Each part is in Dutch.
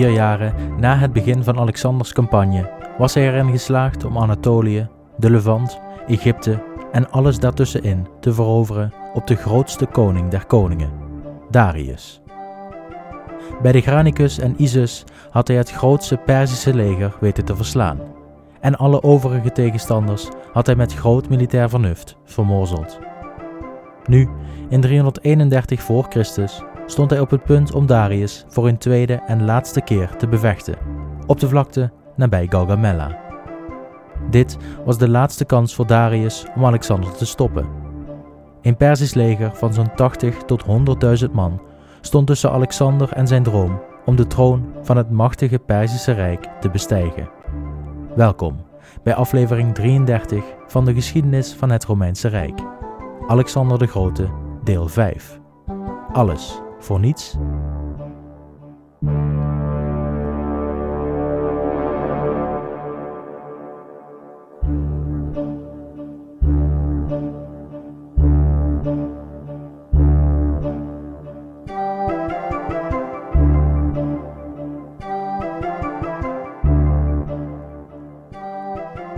Vier jaren na het begin van Alexanders campagne was hij erin geslaagd om Anatolië, de Levant, Egypte en alles daartussenin te veroveren op de grootste koning der koningen, Darius. Bij de Granicus en Isus had hij het grootste Perzische leger weten te verslaan, en alle overige tegenstanders had hij met groot militair vernuft vermorzeld. Nu, in 331 voor Christus, stond hij op het punt om Darius voor een tweede en laatste keer te bevechten, op de vlakte nabij Gaugamela. Dit was de laatste kans voor Darius om Alexander te stoppen. Een Persisch leger van zo'n 80 tot 100.000 man stond tussen Alexander en zijn droom om de troon van het machtige Perzische Rijk te bestijgen. Welkom bij aflevering 33 van de geschiedenis van het Romeinse Rijk. Alexander de Grote, deel 5. Alles voor niets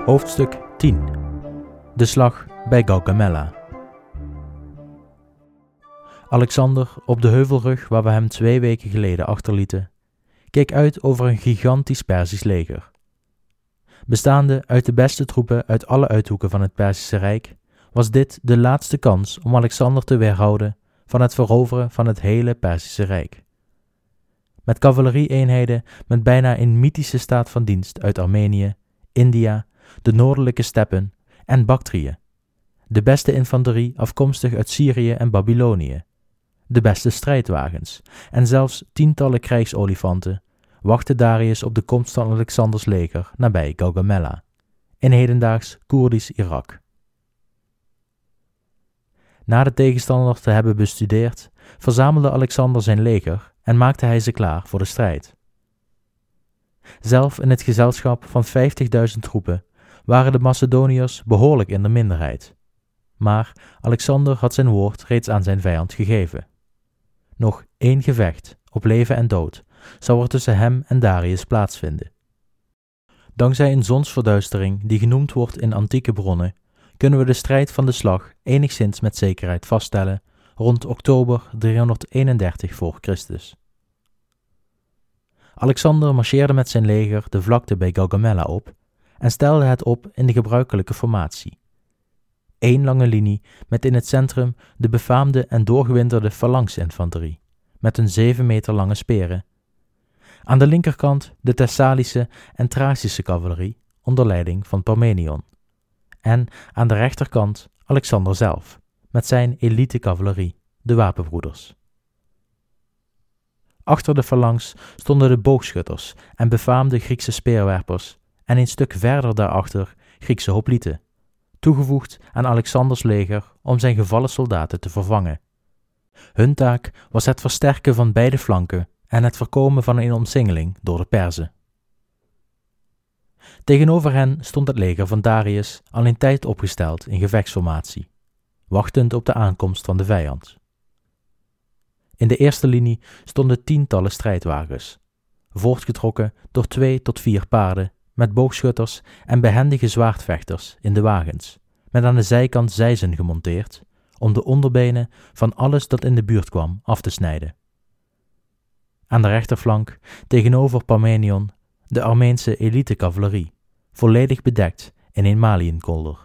Hoofdstuk 10 De slag bij Gaugamela. Alexander, op de heuvelrug waar we hem twee weken geleden achterlieten, keek uit over een gigantisch Persisch leger. Bestaande uit de beste troepen uit alle uithoeken van het Perzische Rijk, was dit de laatste kans om Alexander te weerhouden van het veroveren van het hele Perzische Rijk. Met cavalerie-eenheden met bijna een mythische staat van dienst uit Armenië, India de noordelijke steppen en Bactrië, de beste infanterie afkomstig uit Syrië en Babylonië, de beste strijdwagens en zelfs tientallen krijgsolifanten wachtte Darius op de komst van Alexanders leger nabij Gaugamela, in hedendaags Koerdisch Irak. Na de tegenstander te hebben bestudeerd, verzamelde Alexander zijn leger en maakte hij ze klaar voor de strijd. Zelf in het gezelschap van 50.000 troepen waren de Macedoniërs behoorlijk in de minderheid. Maar Alexander had zijn woord reeds aan zijn vijand gegeven. Nog één gevecht, op leven en dood, zou er tussen hem en Darius plaatsvinden. Dankzij een zonsverduistering die genoemd wordt in antieke bronnen, kunnen we de strijd van de slag enigszins met zekerheid vaststellen rond oktober 331 voor Christus. Alexander marcheerde met zijn leger de vlakte bij Gaugamela op en stelde het op in de gebruikelijke formatie. Eén lange linie met in het centrum de befaamde en doorgewinterde phalanx-infanterie, met hun zeven meter lange speren. Aan de linkerkant de Thessalische en Thracische cavalerie onder leiding van Parmenion. En aan de rechterkant Alexander zelf, met zijn elite cavalerie, de wapenbroeders. Achter de phalanx stonden de boogschutters en befaamde Griekse speerwerpers en een stuk verder daarachter Griekse hoplieten, toegevoegd aan Alexanders leger om zijn gevallen soldaten te vervangen. Hun taak was het versterken van beide flanken en het voorkomen van een omsingeling door de Perzen. Tegenover hen stond het leger van Darius al in tijd opgesteld in gevechtsformatie, wachtend op de aankomst van de vijand. In de eerste linie stonden tientallen strijdwagens, voortgetrokken door twee tot vier paarden met boogschutters en behendige zwaardvechters in de wagens, met aan de zijkant zijzen gemonteerd, om de onderbenen van alles dat in de buurt kwam af te snijden. Aan de rechterflank, tegenover Parmenion, de Armeense elite-cavalerie, volledig bedekt in een maliënkolder.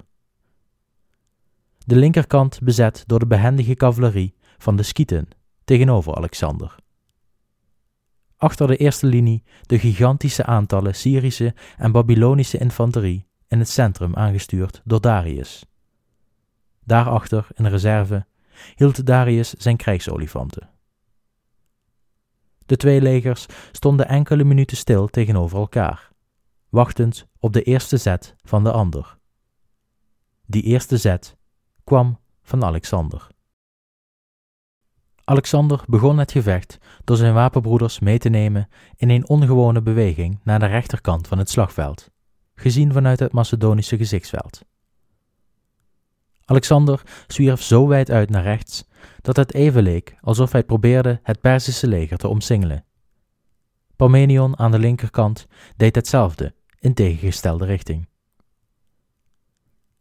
De linkerkant bezet door de behendige cavalerie van de Schieten tegenover Alexander achter de eerste linie de gigantische aantallen Syrische en Babylonische infanterie in het centrum aangestuurd door Darius. Daarachter, in reserve, hield Darius zijn krijgsolifanten. De twee legers stonden enkele minuten stil tegenover elkaar, wachtend op de eerste zet van de ander. Die eerste zet kwam van Alexander. Alexander begon het gevecht door zijn wapenbroeders mee te nemen in een ongewone beweging naar de rechterkant van het slagveld, gezien vanuit het Macedonische gezichtsveld. Alexander zwierf zo wijd uit naar rechts dat het even leek alsof hij probeerde het Perzische leger te omsingelen. Parmenion aan de linkerkant deed hetzelfde in tegengestelde richting.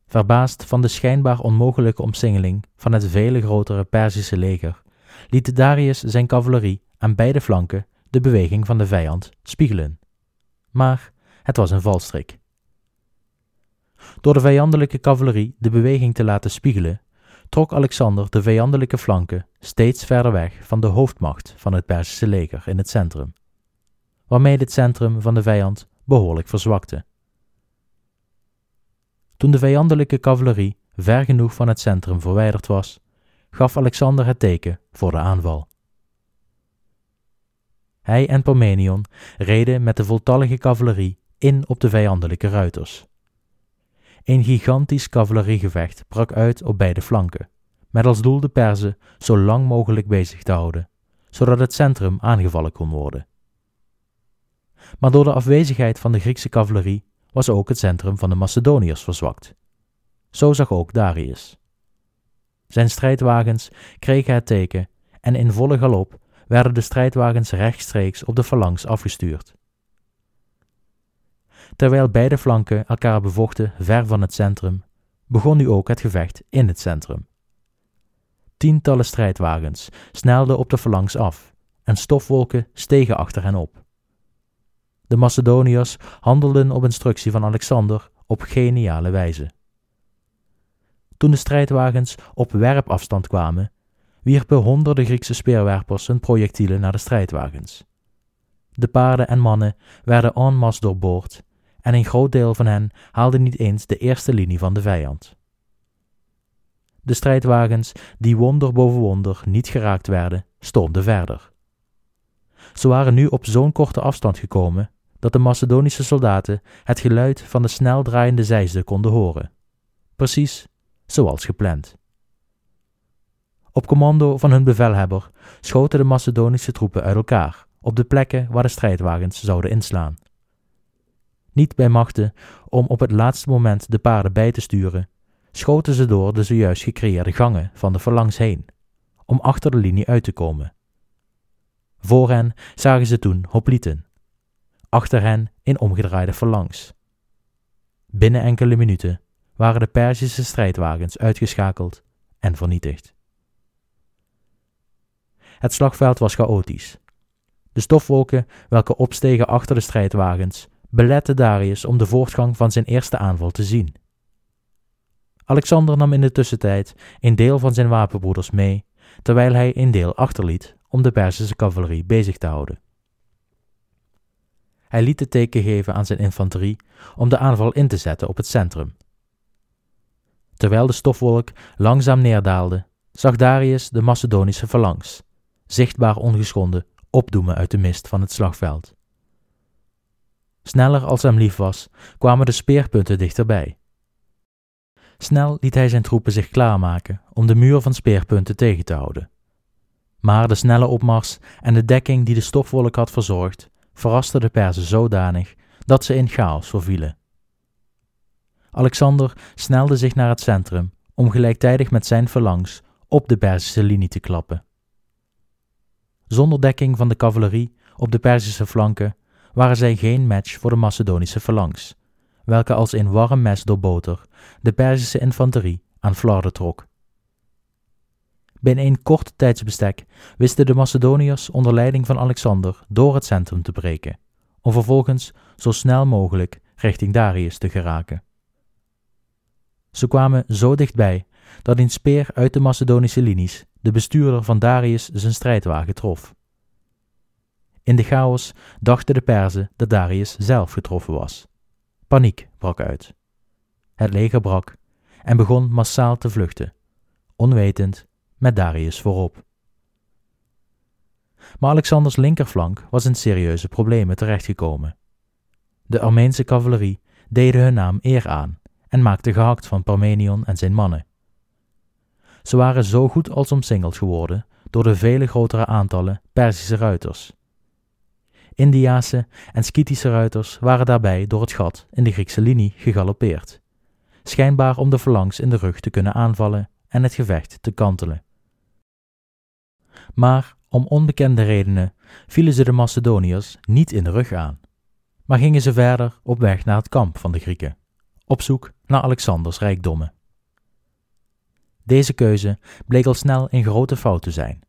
Verbaasd van de schijnbaar onmogelijke omsingeling van het vele grotere Perzische leger, liet Darius zijn cavalerie aan beide flanken de beweging van de vijand spiegelen. Maar het was een valstrik. Door de vijandelijke cavalerie de beweging te laten spiegelen, trok Alexander de vijandelijke flanken steeds verder weg van de hoofdmacht van het Perzische leger in het centrum, waarmee dit centrum van de vijand behoorlijk verzwakte. Toen de vijandelijke cavalerie ver genoeg van het centrum verwijderd was, gaf Alexander het teken voor de aanval. Hij en Parmenion reden met de voltallige cavalerie in op de vijandelijke ruiters. Een gigantisch cavaleriegevecht brak uit op beide flanken, met als doel de Perzen zo lang mogelijk bezig te houden, zodat het centrum aangevallen kon worden. Maar door de afwezigheid van de Griekse cavalerie was ook het centrum van de Macedoniërs verzwakt. Zo zag ook Darius. Zijn strijdwagens kregen het teken en in volle galop werden de strijdwagens rechtstreeks op de phalanx afgestuurd. Terwijl beide flanken elkaar bevochten ver van het centrum, begon nu ook het gevecht in het centrum. Tientallen strijdwagens snelden op de phalanx af en stofwolken stegen achter hen op. De Macedoniërs handelden op instructie van Alexander op geniale wijze. Toen de strijdwagens op werpafstand kwamen, wierpen honderden Griekse speerwerpers hun projectielen naar de strijdwagens. De paarden en mannen werden en masse doorboord en een groot deel van hen haalde niet eens de eerste linie van de vijand. De strijdwagens, die wonder boven wonder niet geraakt werden, stormden verder. Ze waren nu op zo'n korte afstand gekomen dat de Macedonische soldaten het geluid van de snel draaiende zijde konden horen, precies zoals gepland. Op commando van hun bevelhebber schoten de Macedonische troepen uit elkaar op de plekken waar de strijdwagens zouden inslaan. Niet bij machten om op het laatste moment de paarden bij te sturen, schoten ze door de zojuist gecreëerde gangen van de verlangs heen, om achter de linie uit te komen. Voor hen zagen ze toen hoplieten, achter hen in omgedraaide verlangs. Binnen enkele minuten waren de Perzische strijdwagens uitgeschakeld en vernietigd. Het slagveld was chaotisch. De stofwolken, welke opstegen achter de strijdwagens, beletten Darius om de voortgang van zijn eerste aanval te zien. Alexander nam in de tussentijd een deel van zijn wapenbroeders mee, terwijl hij een deel achterliet om de Perzische cavalerie bezig te houden. Hij liet het teken geven aan zijn infanterie om de aanval in te zetten op het centrum. Terwijl de stofwolk langzaam neerdaalde, zag Darius de Macedonische phalanx, zichtbaar ongeschonden, opdoemen uit de mist van het slagveld. Sneller als hem lief was, kwamen de speerpunten dichterbij. Snel liet hij zijn troepen zich klaarmaken om de muur van speerpunten tegen te houden. Maar de snelle opmars en de dekking die de stofwolk had verzorgd, verraste de Perzen zodanig dat ze in chaos vervielen. Alexander snelde zich naar het centrum om gelijktijdig met zijn phalanx op de Perzische linie te klappen. Zonder dekking van de cavalerie op de Perzische flanken waren zij geen match voor de Macedonische phalanx, welke als een warm mes door boter de Perzische infanterie aan flarden trok. Binnen een kort tijdsbestek wisten de Macedoniërs onder leiding van Alexander door het centrum te breken, om vervolgens zo snel mogelijk richting Darius te geraken. Ze kwamen zo dichtbij dat een speer uit de Macedonische linies de bestuurder van Darius zijn strijdwagen trof. In de chaos dachten de Perzen dat Darius zelf getroffen was. Paniek brak uit. Het leger brak en begon massaal te vluchten, onwetend met Darius voorop. Maar Alexanders linkerflank was in serieuze problemen terechtgekomen. De Armeense cavalerie deden hun naam eer aan en maakte gehakt van Parmenion en zijn mannen. Ze waren zo goed als omsingeld geworden door de vele grotere aantallen Perzische ruiters. Indiase en Skytische ruiters waren daarbij door het gat in de Griekse linie gegalopeerd, schijnbaar om de phalanx in de rug te kunnen aanvallen en het gevecht te kantelen. Maar Om onbekende redenen vielen ze de Macedoniërs niet in de rug aan, maar gingen ze verder op weg naar het kamp van de Grieken, op zoek naar Alexanders rijkdommen. Deze keuze bleek al snel een grote fout te zijn.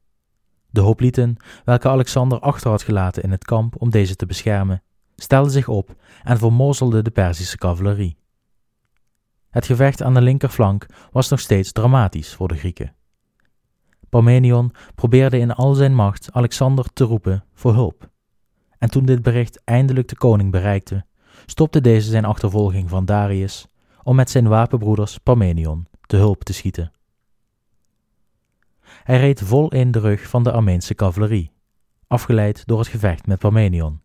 De hoplieten, welke Alexander achter had gelaten in het kamp om deze te beschermen, stelden zich op en vermozelden de Perzische cavalerie. Het gevecht aan de linkerflank was nog steeds dramatisch voor de Grieken. Parmenion probeerde in al zijn macht Alexander te roepen voor hulp. En toen dit bericht eindelijk de koning bereikte, stopte deze zijn achtervolging van Darius om met zijn wapenbroeders Parmenion te hulp te schieten. Hij reed vol in de rug van de Armeense cavalerie, afgeleid door het gevecht met Parmenion.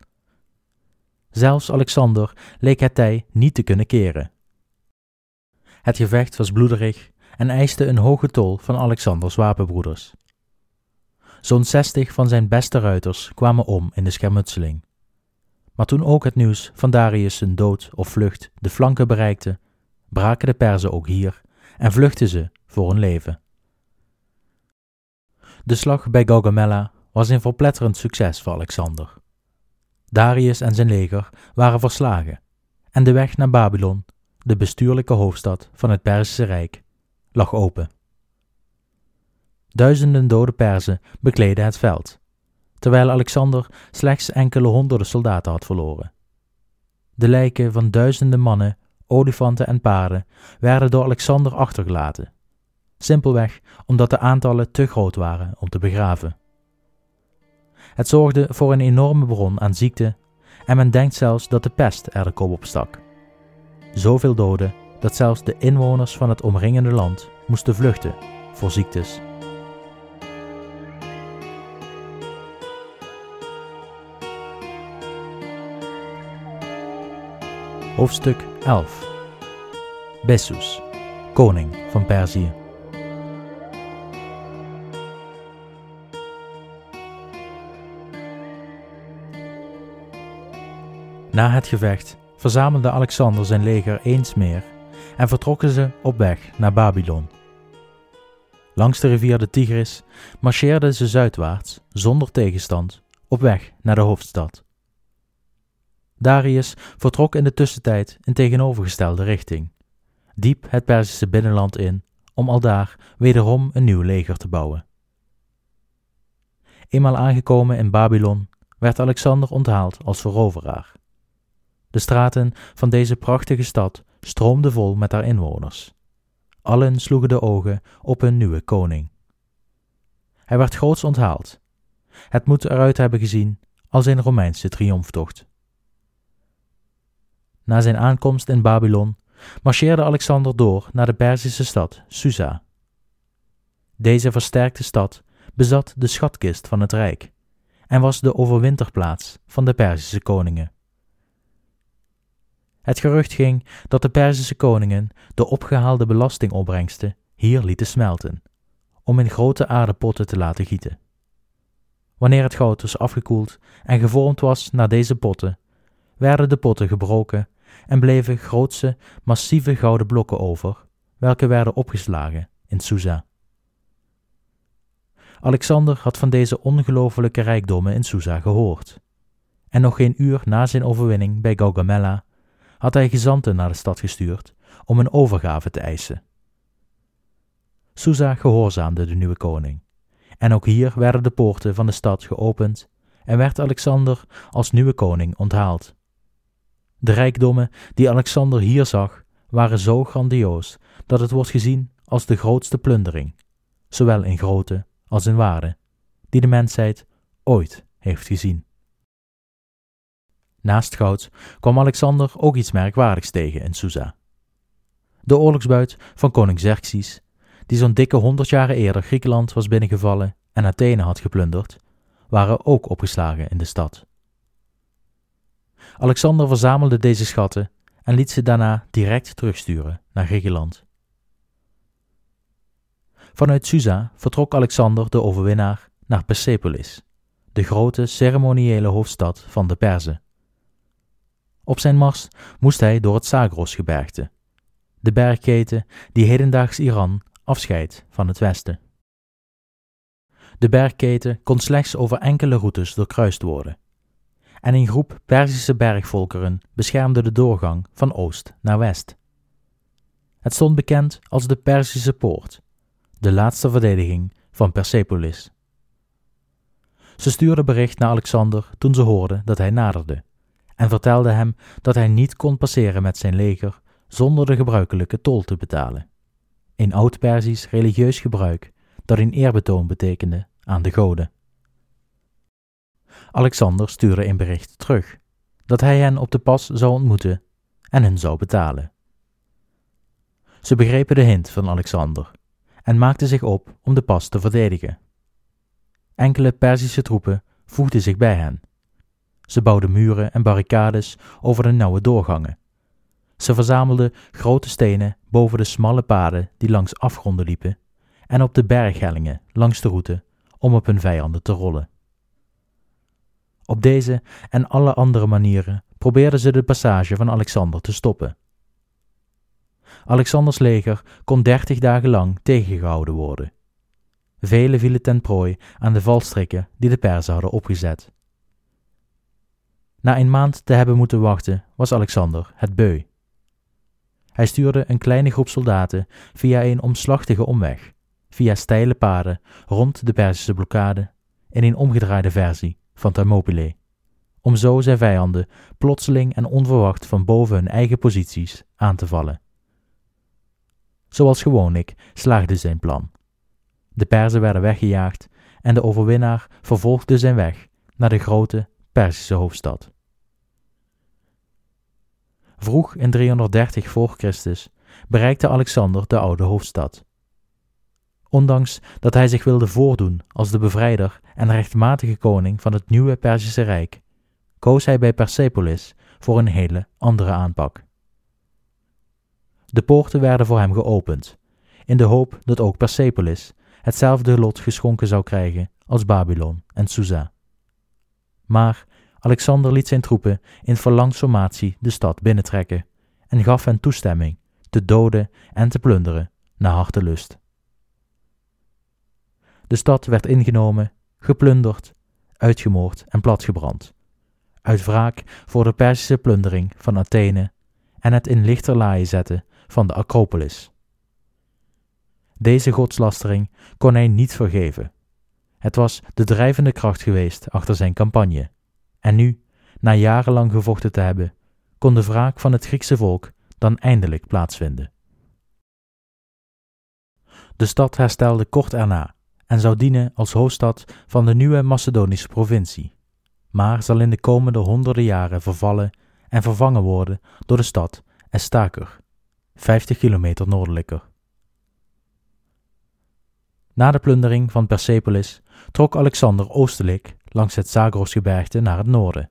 Zelfs Alexander leek het tij niet te kunnen keren. Het gevecht was bloederig en eiste een hoge tol van Alexanders wapenbroeders. Zo'n zestig van zijn beste ruiters kwamen om in de schermutseling. Maar toen ook het nieuws van Darius' dood of vlucht de flanken bereikte, braken de Perzen ook hier en vluchtten ze voor hun leven. De slag bij Gaugamela was een verpletterend succes voor Alexander. Darius en zijn leger waren verslagen en de weg naar Babylon, de bestuurlijke hoofdstad van het Perzische Rijk, lag open. Duizenden dode Perzen bekleden het veld, terwijl Alexander slechts enkele honderden soldaten had verloren. De lijken van duizenden mannen, olifanten en paarden werden door Alexander achtergelaten, simpelweg omdat de aantallen te groot waren om te begraven. Het zorgde voor een enorme bron aan ziekte en men denkt zelfs dat de pest er de kop op stak. Zoveel doden dat zelfs de inwoners van het omringende land moesten vluchten voor ziektes. Hoofdstuk 11 Bessus, koning van Perzië. Na het gevecht verzamelde Alexander zijn leger eens meer en vertrokken ze op weg naar Babylon. Langs de rivier de Tigris marcheerden ze zuidwaarts, zonder tegenstand, op weg naar de hoofdstad. Darius vertrok in de tussentijd in tegenovergestelde richting, diep het Perzische binnenland in, om aldaar wederom een nieuw leger te bouwen. Eenmaal aangekomen in Babylon werd Alexander onthaald als veroveraar. De straten van deze prachtige stad stroomden vol met haar inwoners. Allen sloegen de ogen op hun nieuwe koning. Hij werd groots onthaald. Het moet eruit hebben gezien als een Romeinse triomftocht. Na zijn aankomst in Babylon marcheerde Alexander door naar de Perzische stad Susa. Deze versterkte stad bezat de schatkist van het Rijk en was de overwinterplaats van de Perzische koningen. Het gerucht ging dat de Perzische koningen de opgehaalde belastingopbrengsten hier lieten smelten, om in grote aardepotten te laten gieten. Wanneer het goud was afgekoeld en gevormd was naar deze potten, werden de potten gebroken en bleven grootse, massieve gouden blokken over, welke werden opgeslagen in Susa. Alexander had van deze ongelofelijke rijkdommen in Susa gehoord, en nog geen uur na zijn overwinning bij Gaugamela had hij gezanten naar de stad gestuurd om een overgave te eisen. Susa gehoorzaamde de nieuwe koning, en ook hier werden de poorten van de stad geopend en werd Alexander als nieuwe koning onthaald. De rijkdommen die Alexander hier zag, waren zo grandioos dat het wordt gezien als de grootste plundering, zowel in grootte als in waarde, die de mensheid ooit heeft gezien. Naast goud kwam Alexander ook iets merkwaardigs tegen in Susa. De oorlogsbuit van koning Xerxes, die zo'n dikke honderd jaren eerder Griekenland was binnengevallen en Athene had geplunderd, waren ook opgeslagen in de stad. Alexander verzamelde deze schatten en liet ze daarna direct terugsturen naar Griekenland. Vanuit Susa vertrok Alexander de overwinnaar naar Persepolis, de grote ceremoniële hoofdstad van de Perzen. Op zijn mars moest hij door het Zagros-gebergte, de bergketen die hedendaags Iran afscheidt van het westen. De bergketen kon slechts over enkele routes doorkruist worden. En een groep Perzische bergvolkeren beschermde de doorgang van oost naar west. Het stond bekend als de Perzische Poort, de laatste verdediging van Persepolis. Ze stuurde bericht naar Alexander toen ze hoorden dat hij naderde, en vertelde hem dat hij niet kon passeren met zijn leger zonder de gebruikelijke tol te betalen. Een oud-Persisch religieus gebruik dat een eerbetoon betekende aan de goden. Alexander stuurde een bericht terug dat hij hen op de pas zou ontmoeten en hen zou betalen. Ze begrepen de hint van Alexander en maakten zich op om de pas te verdedigen. Enkele Perzische troepen voegden zich bij hen. Ze bouwden muren en barricades over de nauwe doorgangen. Ze verzamelden grote stenen boven de smalle paden die langs afgronden liepen en op de berghellingen langs de route om op hun vijanden te rollen. Op deze en alle andere manieren probeerden ze de passage van Alexander te stoppen. Alexanders leger kon dertig dagen lang tegengehouden worden. Velen vielen ten prooi aan de valstrikken die de Perzen hadden opgezet. Na een maand te hebben moeten wachten, was Alexander het beu. Hij stuurde een kleine groep soldaten via een omslachtige omweg, via steile paden rond de Perzische blokkade, in een omgedraaide versie van Thermopylae, om zo zijn vijanden plotseling en onverwacht van boven hun eigen posities aan te vallen. Zoals gewoonlijk slaagde zijn plan. De Perzen werden weggejaagd en de overwinnaar vervolgde zijn weg naar de grote Perzische hoofdstad. Vroeg in 330 voor Christus bereikte Alexander de oude hoofdstad. Ondanks dat hij zich wilde voordoen als de bevrijder en rechtmatige koning van het nieuwe Perzische Rijk, koos hij bij Persepolis voor een hele andere aanpak. De poorten werden voor hem geopend, in de hoop dat ook Persepolis hetzelfde lot geschonken zou krijgen als Babylon en Susa. Maar Alexander liet zijn troepen in phalanxformatie de stad binnentrekken en gaf hen toestemming te doden en te plunderen naar hartelust. De stad werd ingenomen, geplunderd, uitgemoord en platgebrand, uit wraak voor de Perzische plundering van Athene en het in lichterlaaien zetten van de Acropolis. Deze godslastering kon hij niet vergeven. Het was de drijvende kracht geweest achter zijn campagne. En nu, na jarenlang gevochten te hebben, kon de wraak van het Griekse volk dan eindelijk plaatsvinden. De stad herstelde kort erna en zou dienen als hoofdstad van de nieuwe Macedonische provincie, maar zal in de komende honderden jaren vervallen en vervangen worden door de stad Estaker, 50 kilometer noordelijker. Na de plundering van Persepolis trok Alexander oostelijk langs het Zagrosgebergte naar het noorden,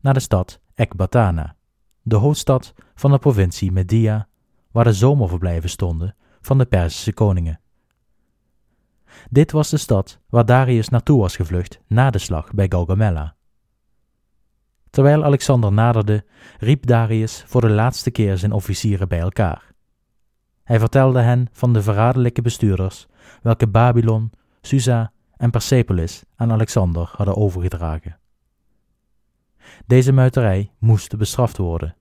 naar de stad Ekbatana, de hoofdstad van de provincie Media, waar de zomerverblijven stonden van de Perzische koningen. Dit was de stad waar Darius naartoe was gevlucht na de slag bij Gaugamela. Terwijl Alexander naderde, riep Darius voor de laatste keer zijn officieren bij elkaar. Hij vertelde hen van de verraderlijke bestuurders welke Babylon, Susa en Persepolis aan Alexander hadden overgedragen. Deze muiterij moest bestraft worden.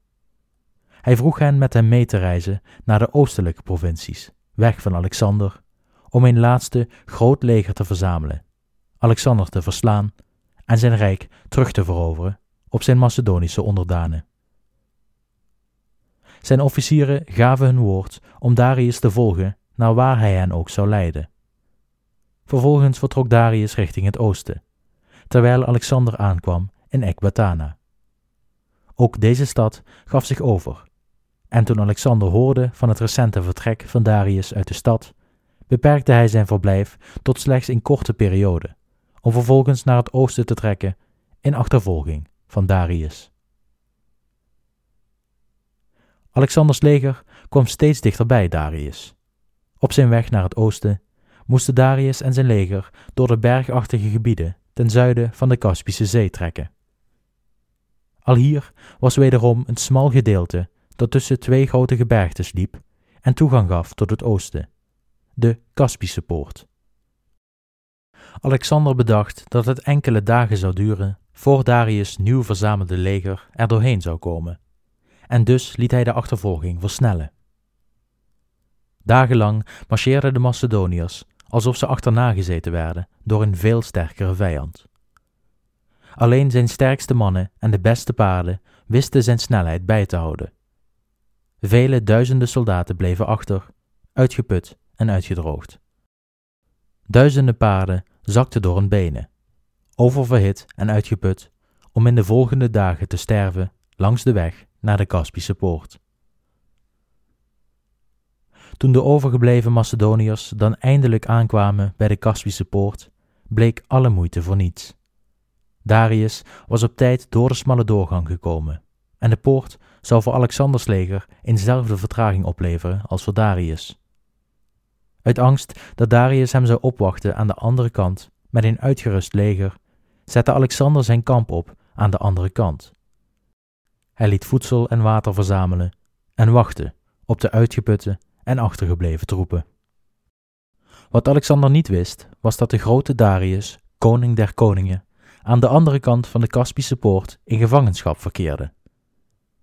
Hij vroeg hen met hem mee te reizen naar de oostelijke provincies, weg van Alexander, om een laatste groot leger te verzamelen, Alexander te verslaan en zijn rijk terug te veroveren op zijn Macedonische onderdanen. Zijn officieren gaven hun woord om Darius te volgen naar waar hij hen ook zou leiden. Vervolgens vertrok Darius richting het oosten, terwijl Alexander aankwam in Ekbatana. Ook deze stad gaf zich over, en toen Alexander hoorde van het recente vertrek van Darius uit de stad, beperkte hij zijn verblijf tot slechts een korte periode, om vervolgens naar het oosten te trekken in achtervolging van Darius. Alexanders leger kwam steeds dichterbij Darius. Op zijn weg naar het oosten moesten Darius en zijn leger door de bergachtige gebieden ten zuiden van de Kaspische Zee trekken. Al hier was wederom een smal gedeelte dat tussen twee grote gebergtes liep en toegang gaf tot het oosten, de Kaspische poort. Alexander bedacht dat het enkele dagen zou duren voor Darius' nieuw verzamelde leger er doorheen zou komen, en dus liet hij de achtervolging versnellen. Dagenlang marcheerden de Macedoniërs alsof ze achterna gezeten werden door een veel sterkere vijand. Alleen zijn sterkste mannen en de beste paarden wisten zijn snelheid bij te houden. Vele duizenden soldaten bleven achter, uitgeput en uitgedroogd. Duizenden paarden zakten door hun benen, oververhit en uitgeput, om in de volgende dagen te sterven langs de weg naar de Kaspische poort. Toen de overgebleven Macedoniërs dan eindelijk aankwamen bij de Kaspische poort, bleek alle moeite voor niets. Darius was op tijd door de smalle doorgang gekomen, en de poort zou voor Alexanders leger eenzelfde vertraging opleveren als voor Darius. Uit angst dat Darius hem zou opwachten aan de andere kant met een uitgerust leger, zette Alexander zijn kamp op aan de andere kant. Hij liet voedsel en water verzamelen en wachtte op de uitgeputte en achtergebleven troepen. Wat Alexander niet wist, was dat de grote Darius, koning der koningen, aan de andere kant van de Kaspische poort in gevangenschap verkeerde.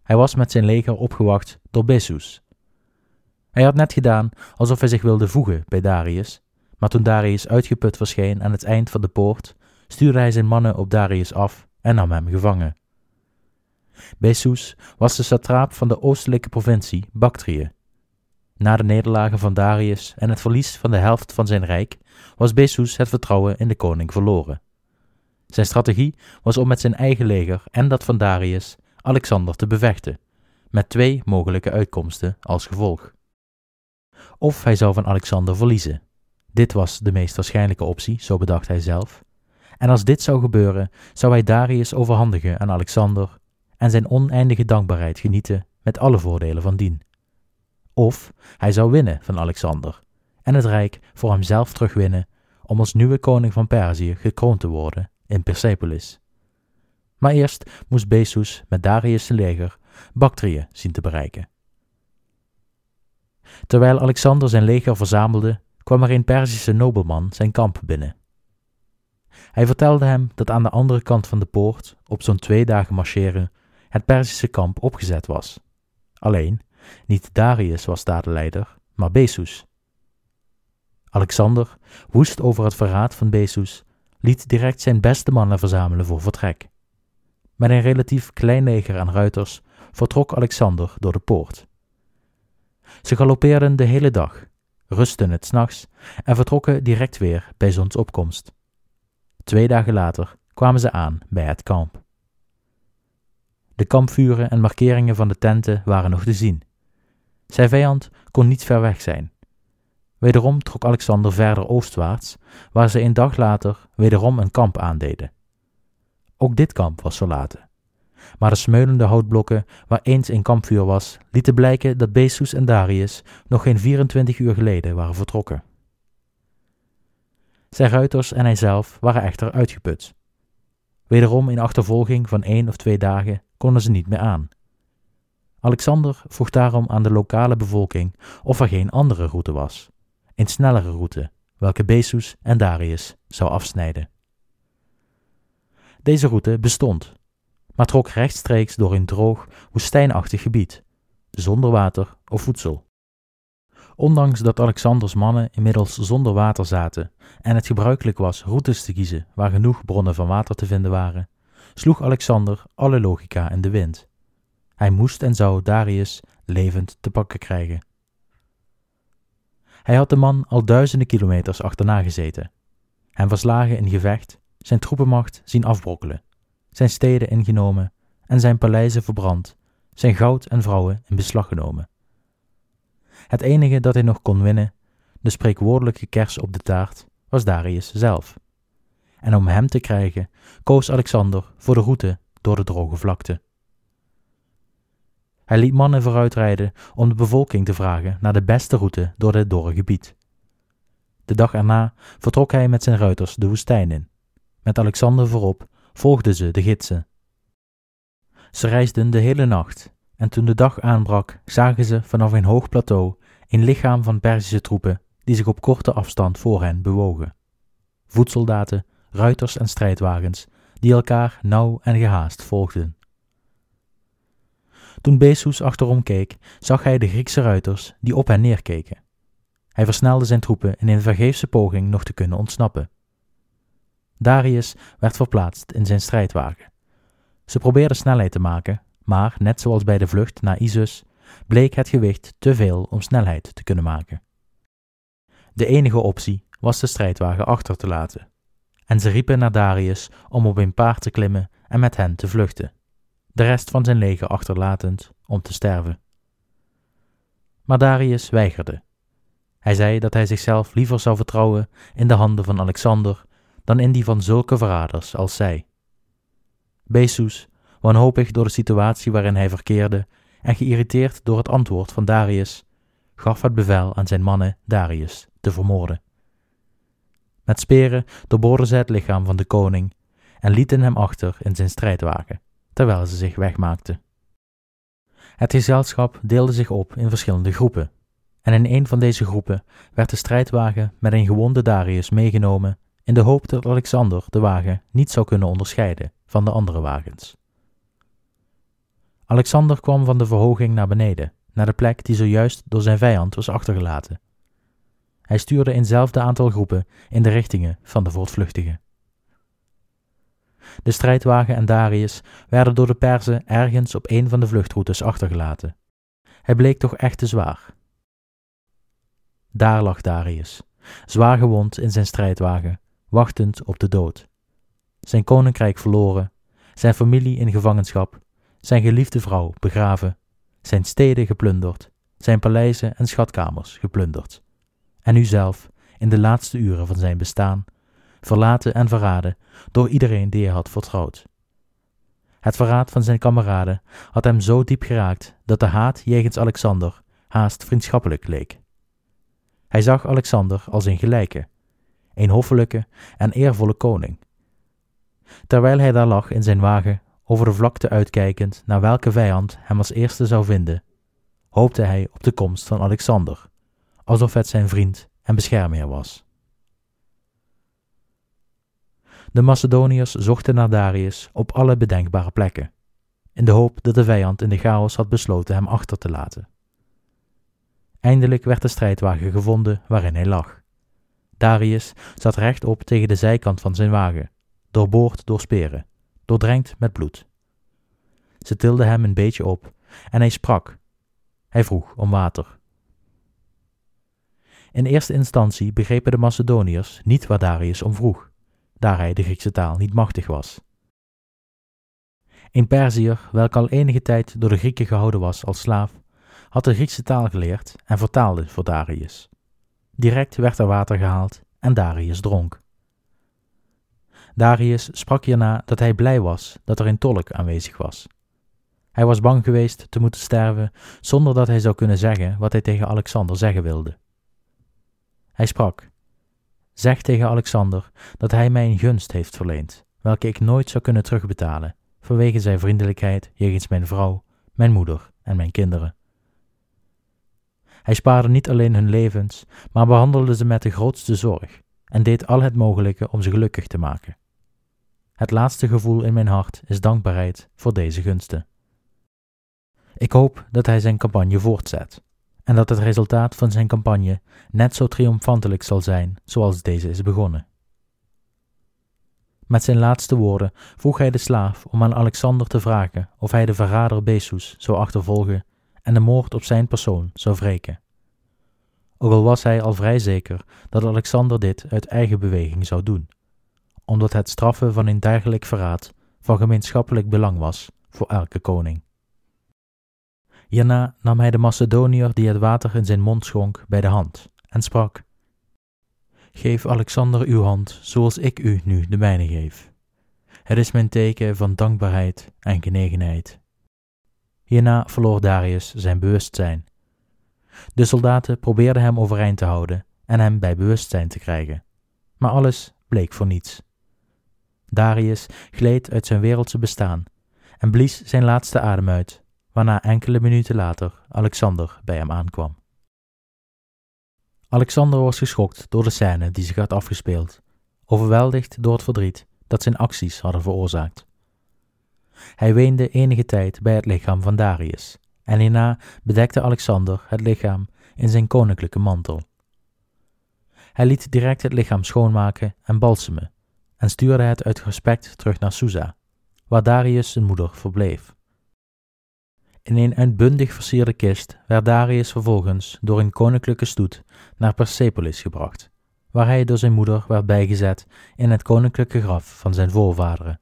Hij was met zijn leger opgewacht door Bessus. Hij had net gedaan alsof hij zich wilde voegen bij Darius, maar toen Darius uitgeput verscheen aan het eind van de poort, stuurde hij zijn mannen op Darius af en nam hem gevangen. Bessus was de satraap van de oostelijke provincie Bactrië. Na de nederlagen van Darius en het verlies van de helft van zijn rijk, was Bessus het vertrouwen in de koning verloren. Zijn strategie was om met zijn eigen leger en dat van Darius Alexander te bevechten, met twee mogelijke uitkomsten als gevolg. Of hij zou van Alexander verliezen. Dit was de meest waarschijnlijke optie, zo bedacht hij zelf. En als dit zou gebeuren, zou hij Darius overhandigen aan Alexander en zijn oneindige dankbaarheid genieten met alle voordelen van dien. Of hij zou winnen van Alexander en het rijk voor hemzelf terugwinnen om als nieuwe koning van Perzië gekroond te worden in Persepolis. Maar eerst moest Bessus met Darius' leger Bactrië zien te bereiken. Terwijl Alexander zijn leger verzamelde, kwam er een Perzische nobelman zijn kamp binnen. Hij vertelde hem dat aan de andere kant van de poort, op zo'n twee dagen marcheren, het Perzische kamp opgezet was. Alleen, niet Darius was daar de leider, maar Bessus. Alexander, woest over het verraad van Bessus, liet direct zijn beste mannen verzamelen voor vertrek. Met een relatief klein leger aan ruiters vertrok Alexander door de poort. Ze galoppeerden de hele dag, rustten het nachts en vertrokken direct weer bij zonsopkomst. Twee dagen later kwamen ze aan bij het kamp. De kampvuren en markeringen van de tenten waren nog te zien. Zijn vijand kon niet ver weg zijn. Wederom trok Alexander verder oostwaarts, waar ze een dag later wederom een kamp aandeden. Ook dit kamp was verlaten. Maar de smeulende houtblokken waar eens een kampvuur was, lieten blijken dat Bessus en Darius nog geen 24 uur geleden waren vertrokken. Zijn ruiters en hijzelf waren echter uitgeput. Wederom in achtervolging van één of twee dagen konden ze niet meer aan. Alexander vroeg daarom aan de lokale bevolking of er geen andere route was, een snellere route, welke Bessus en Darius zou afsnijden. Deze route bestond, maar trok rechtstreeks door een droog, woestijnachtig gebied, zonder water of voedsel. Ondanks dat Alexanders mannen inmiddels zonder water zaten en het gebruikelijk was routes te kiezen waar genoeg bronnen van water te vinden waren, sloeg Alexander alle logica in de wind. Hij moest en zou Darius levend te pakken krijgen. Hij had de man al duizenden kilometers achterna gezeten, hem verslagen in gevecht, zijn troepenmacht zien afbrokkelen, zijn steden ingenomen en zijn paleizen verbrand, zijn goud en vrouwen in beslag genomen. Het enige dat hij nog kon winnen, de spreekwoordelijke kers op de taart, was Darius zelf. En om hem te krijgen, koos Alexander voor de route door de droge vlakte. Hij liet mannen vooruitrijden om de bevolking te vragen naar de beste route door dit dorre gebied. De dag erna vertrok hij met zijn ruiters de woestijn in. Met Alexander voorop volgden ze de gidsen. Ze reisden de hele nacht en toen de dag aanbrak zagen ze vanaf een hoog plateau een lichaam van Perzische troepen die zich op korte afstand voor hen bewogen. voetsoldaten, ruiters en strijdwagens, die elkaar nauw en gehaast volgden. Toen Besus achterom keek, zag hij de Griekse ruiters die op hen neerkeken. Hij versnelde zijn troepen in een vergeefse poging nog te kunnen ontsnappen. Darius werd verplaatst in zijn strijdwagen. Ze probeerden snelheid te maken, maar net zoals bij de vlucht naar Isus, bleek het gewicht te veel om snelheid te kunnen maken. De enige optie was de strijdwagen achter te laten, en ze riepen naar Darius om op een paard te klimmen en met hen te vluchten, de rest van zijn leger achterlatend om te sterven. Maar Darius weigerde. Hij zei dat hij zichzelf liever zou vertrouwen in de handen van Alexander dan in die van zulke verraders als zij. Besus, wanhopig door de situatie waarin hij verkeerde en geïrriteerd door het antwoord van Darius, gaf het bevel aan zijn mannen Darius te vermoorden. Met speren doorboorden zij het lichaam van de koning en lieten hem achter in zijn strijdwagen, terwijl ze zich wegmaakten. Het gezelschap deelde zich op in verschillende groepen, en in een van deze groepen werd de strijdwagen met een gewonde Darius meegenomen in de hoop dat Alexander de wagen niet zou kunnen onderscheiden van de andere wagens. Alexander kwam van de verhoging naar beneden, naar de plek die zojuist door zijn vijand was achtergelaten. Hij stuurde eenzelfde aantal groepen in de richtingen van de voortvluchtigen. De strijdwagen en Darius werden door de Perzen ergens op een van de vluchtroutes achtergelaten. Hij bleek toch echt te zwaar. Daar lag Darius, zwaar gewond in zijn strijdwagen, wachtend op de dood. Zijn koninkrijk verloren, zijn familie in gevangenschap, zijn geliefde vrouw begraven, zijn steden geplunderd, zijn paleizen en schatkamers geplunderd. En u zelf, in de laatste uren van zijn bestaan, verlaten en verraden door iedereen die hij had vertrouwd. Het verraad van zijn kameraden had hem zo diep geraakt dat de haat jegens Alexander haast vriendschappelijk leek. Hij zag Alexander als een gelijke, een hoffelijke en eervolle koning. Terwijl hij daar lag in zijn wagen, over de vlakte uitkijkend naar welke vijand hem als eerste zou vinden, hoopte hij op de komst van Alexander, alsof het zijn vriend en beschermheer was. De Macedoniërs zochten naar Darius op alle bedenkbare plekken, in de hoop dat de vijand in de chaos had besloten hem achter te laten. Eindelijk werd de strijdwagen gevonden waarin hij lag. Darius zat rechtop tegen de zijkant van zijn wagen, doorboord door speren, doordrenkt met bloed. Ze tilden hem een beetje op en hij sprak. Hij vroeg om water. In eerste instantie begrepen de Macedoniërs niet waar Darius om vroeg, daar hij de Griekse taal niet machtig was. Een Perziër, welke al enige tijd door de Grieken gehouden was als slaaf, had de Griekse taal geleerd en vertaalde voor Darius. Direct werd er water gehaald en Darius dronk. Darius sprak hierna dat hij blij was dat er een tolk aanwezig was. Hij was bang geweest te moeten sterven zonder dat hij zou kunnen zeggen wat hij tegen Alexander zeggen wilde. Hij sprak: Zeg tegen Alexander dat hij mij een gunst heeft verleend, welke ik nooit zou kunnen terugbetalen, vanwege zijn vriendelijkheid jegens mijn vrouw, mijn moeder en mijn kinderen. Hij spaarde niet alleen hun levens, maar behandelde ze met de grootste zorg en deed al het mogelijke om ze gelukkig te maken. Het laatste gevoel in mijn hart is dankbaarheid voor deze gunsten. Ik hoop dat hij zijn campagne voortzet en dat het resultaat van zijn campagne net zo triomfantelijk zal zijn zoals deze is begonnen. Met zijn laatste woorden vroeg hij de slaaf om aan Alexander te vragen of hij de verrader Besus zou achtervolgen en de moord op zijn persoon zou wreken. Ook al was hij al vrij zeker dat Alexander dit uit eigen beweging zou doen, omdat het straffen van een dergelijk verraad van gemeenschappelijk belang was voor elke koning. Hierna nam hij de Macedoniër die het water in zijn mond schonk bij de hand en sprak: Geef Alexander uw hand zoals ik u nu de mijne geef. Het is mijn teken van dankbaarheid en genegenheid. Hierna verloor Darius zijn bewustzijn. De soldaten probeerden hem overeind te houden en hem bij bewustzijn te krijgen, maar alles bleek voor niets. Darius gleed uit zijn wereldse bestaan en blies zijn laatste adem uit, waarna enkele minuten later Alexander bij hem aankwam. Alexander was geschokt door de scène die zich had afgespeeld, overweldigd door het verdriet dat zijn acties hadden veroorzaakt. Hij weende enige tijd bij het lichaam van Darius, en hierna bedekte Alexander het lichaam in zijn koninklijke mantel. Hij liet direct het lichaam schoonmaken en balsemen, en stuurde het uit respect terug naar Susa, waar Darius zijn moeder verbleef. In een uitbundig versierde kist werd Darius vervolgens door een koninklijke stoet naar Persepolis gebracht, waar hij door zijn moeder werd bijgezet in het koninklijke graf van zijn voorvaderen.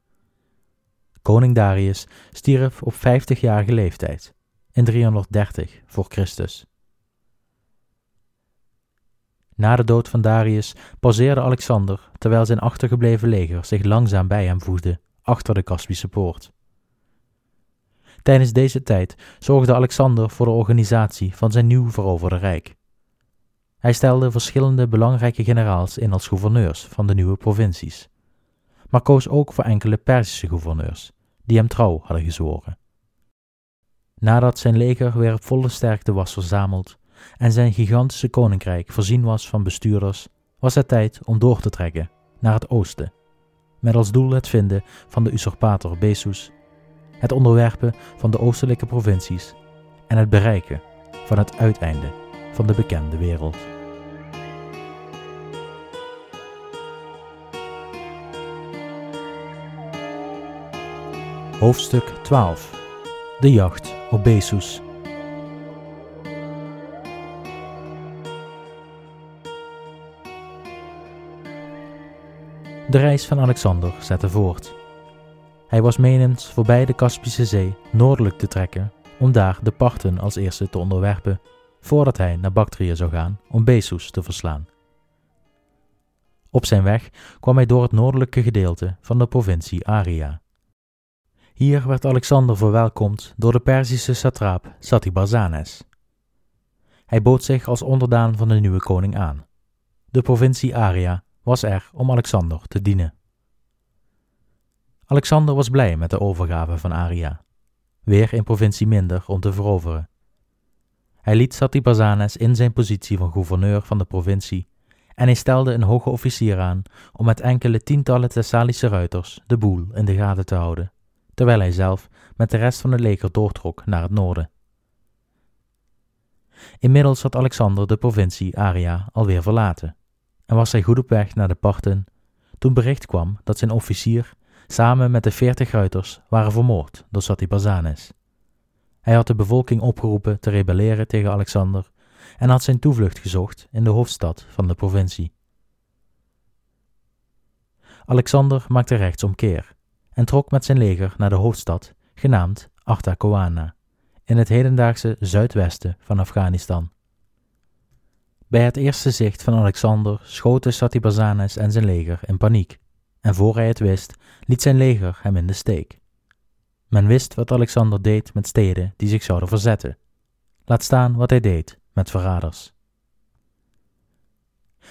Koning Darius stierf op 50-jarige leeftijd, in 330 voor Christus. Na de dood van Darius pauzeerde Alexander terwijl zijn achtergebleven leger zich langzaam bij hem voegde achter de Kaspische poort. Tijdens deze tijd zorgde Alexander voor de organisatie van zijn nieuw veroverde rijk. Hij stelde verschillende belangrijke generaals in als gouverneurs van de nieuwe provincies, maar koos ook voor enkele Perzische gouverneurs, die hem trouw hadden gezworen. Nadat zijn leger weer op volle sterkte was verzameld en zijn gigantische koninkrijk voorzien was van bestuurders, was het tijd om door te trekken naar het oosten, met als doel het vinden van de usurpator Besus het onderwerpen van de oostelijke provincies en het bereiken van het uiteinde van de bekende wereld. Hoofdstuk 12 De jacht op Besus De reis van Alexander zette voort. Hij was menens voorbij de Kaspische Zee noordelijk te trekken om daar de Parten als eerste te onderwerpen, voordat hij naar Bactrië zou gaan om Besus te verslaan. Op zijn weg kwam hij door het noordelijke gedeelte van de provincie Aria. Hier werd Alexander verwelkomd door de Perzische satraap Satybazanes. Hij bood zich als onderdaan van de nieuwe koning aan. De provincie Aria was er om Alexander te dienen. Alexander was blij met de overgave van Aria. Weer een provincie minder om te veroveren. Hij liet Satybazanes in zijn positie van gouverneur van de provincie en hij stelde een hoge officier aan om met enkele tientallen Thessalische ruiters de boel in de gaten te houden, terwijl hij zelf met de rest van het leger doortrok naar het noorden. Inmiddels had Alexander de provincie Aria alweer verlaten en was hij goed op weg naar de Parten toen bericht kwam dat zijn officier samen met de veertig ruiters waren vermoord door Satybazanes. Hij had de bevolking opgeroepen te rebelleren tegen Alexander en had zijn toevlucht gezocht in de hoofdstad van de provincie. Alexander maakte rechtsomkeer en trok met zijn leger naar de hoofdstad, genaamd Artakoana, in het hedendaagse zuidwesten van Afghanistan. Bij het eerste zicht van Alexander schoten Satybazanes en zijn leger in paniek en voor hij het wist, liet zijn leger hem in de steek. Men wist wat Alexander deed met steden die zich zouden verzetten. Laat staan wat hij deed met verraders.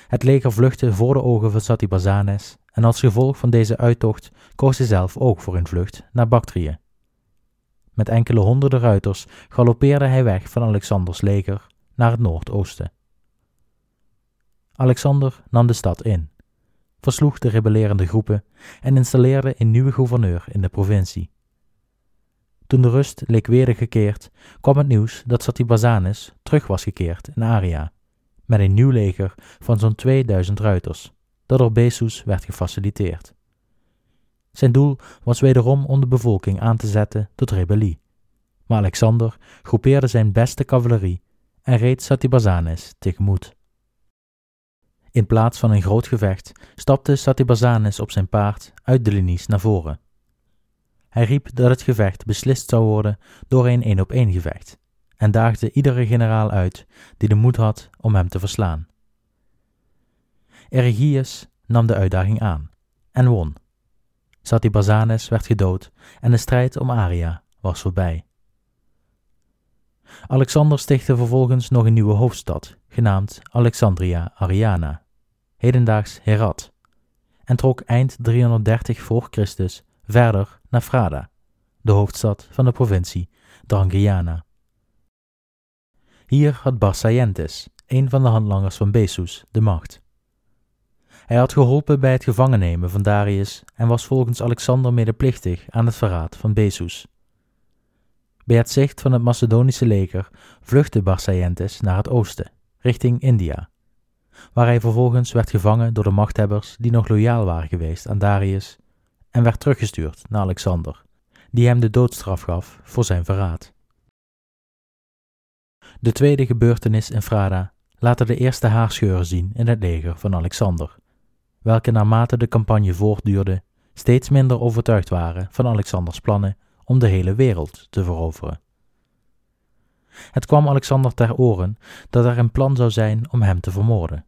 Het leger vluchtte voor de ogen van Satybazanes en als gevolg van deze uittocht koos hij zelf ook voor een vlucht naar Bactrië. Met enkele honderden ruiters galoppeerde hij weg van Alexanders leger naar het noordoosten. Alexander nam de stad in versloeg de rebellerende groepen en installeerde een nieuwe gouverneur in de provincie. Toen de rust leek wedergekeerd, kwam het nieuws dat Satybazanis terug was gekeerd in Aria, met een nieuw leger van zo'n 2000 ruiters, dat door Besus werd gefaciliteerd. Zijn doel was wederom om de bevolking aan te zetten tot rebellie, maar Alexander groepeerde zijn beste cavalerie en reed Satybazanis tegemoet. In plaats van een groot gevecht stapte Satybazanes op zijn paard uit de linies naar voren. Hij riep dat het gevecht beslist zou worden door een één-op-één gevecht en daagde iedere generaal uit die de moed had om hem te verslaan. Ergius nam de uitdaging aan en won. Satybazanes werd gedood en de strijd om Aria was voorbij. Alexander stichtte vervolgens nog een nieuwe hoofdstad, genaamd Alexandria Ariana hedendaags Herat, en trok eind 330 voor Christus verder naar Frada, de hoofdstad van de provincie Drangiana. Hier had Barsayentis, een van de handlangers van Besus, de macht. Hij had geholpen bij het gevangennemen van Darius en was volgens Alexander medeplichtig aan het verraad van Besus. Bij het zicht van het Macedonische leger vluchtte Barsaentes naar het oosten, richting India, waar hij vervolgens werd gevangen door de machthebbers die nog loyaal waren geweest aan Darius en werd teruggestuurd naar Alexander, die hem de doodstraf gaf voor zijn verraad. De tweede gebeurtenis in Frada laten de eerste haarscheuren zien in het leger van Alexander, welke naarmate de campagne voortduurde steeds minder overtuigd waren van Alexanders plannen om de hele wereld te veroveren. Het kwam Alexander ter oren dat er een plan zou zijn om hem te vermoorden.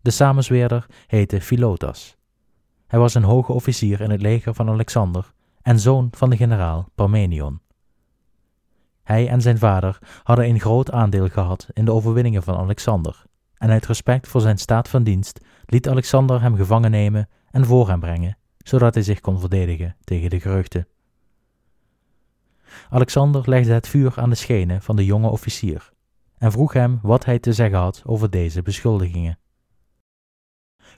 De samenzweerder heette Philotas. Hij was een hoge officier in het leger van Alexander en zoon van de generaal Parmenion. Hij en zijn vader hadden een groot aandeel gehad in de overwinningen van Alexander, en uit respect voor zijn staat van dienst liet Alexander hem gevangen nemen en voor hem brengen, zodat hij zich kon verdedigen tegen de geruchten. Alexander legde het vuur aan de schenen van de jonge officier en vroeg hem wat hij te zeggen had over deze beschuldigingen.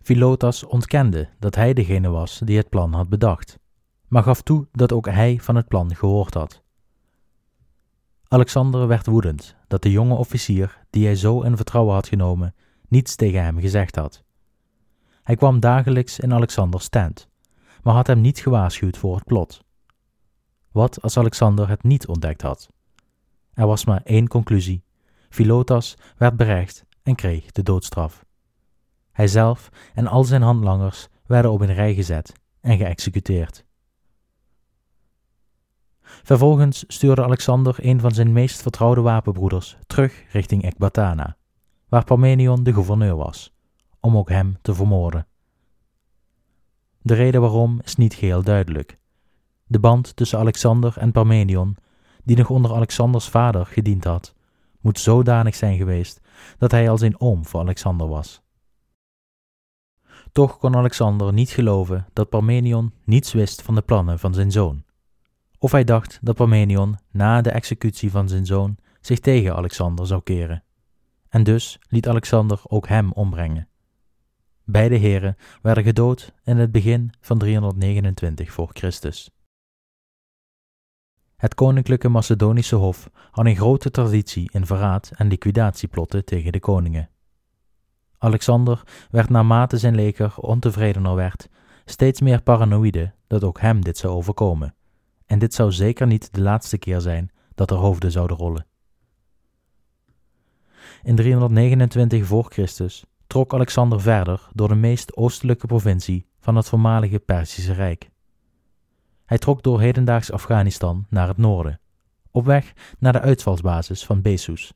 Philotas ontkende dat hij degene was die het plan had bedacht, maar gaf toe dat ook hij van het plan gehoord had. Alexander werd woedend dat de jonge officier, die hij zo in vertrouwen had genomen, niets tegen hem gezegd had. Hij kwam dagelijks in Alexanders tent, maar had hem niet gewaarschuwd voor het plot. Wat als Alexander het niet ontdekt had? Er was maar één conclusie: Philotas werd berecht en kreeg de doodstraf. Hijzelf en al zijn handlangers werden op een rij gezet en geëxecuteerd. Vervolgens stuurde Alexander een van zijn meest vertrouwde wapenbroeders terug richting Ecbatana, waar Parmenion de gouverneur was, om ook hem te vermoorden. De reden waarom is niet geheel duidelijk. De band tussen Alexander en Parmenion, die nog onder Alexanders vader gediend had, moet zodanig zijn geweest dat hij als een oom voor Alexander was. Toch kon Alexander niet geloven dat Parmenion niets wist van de plannen van zijn zoon. Of hij dacht dat Parmenion na de executie van zijn zoon zich tegen Alexander zou keren. En dus liet Alexander ook hem ombrengen. Beide heren werden gedood in het begin van 329 voor Christus. Het koninklijke Macedonische hof had een grote traditie in verraad en liquidatieplotten tegen de koningen. Alexander werd naarmate zijn leger ontevredener werd, steeds meer paranoïde dat ook hem dit zou overkomen, en dit zou zeker niet de laatste keer zijn dat er hoofden zouden rollen. In 329 voor Christus trok Alexander verder door de meest oostelijke provincie van het voormalige Perzische Rijk. Hij trok door hedendaags Afghanistan naar het noorden, op weg naar de uitvalsbasis van Besus.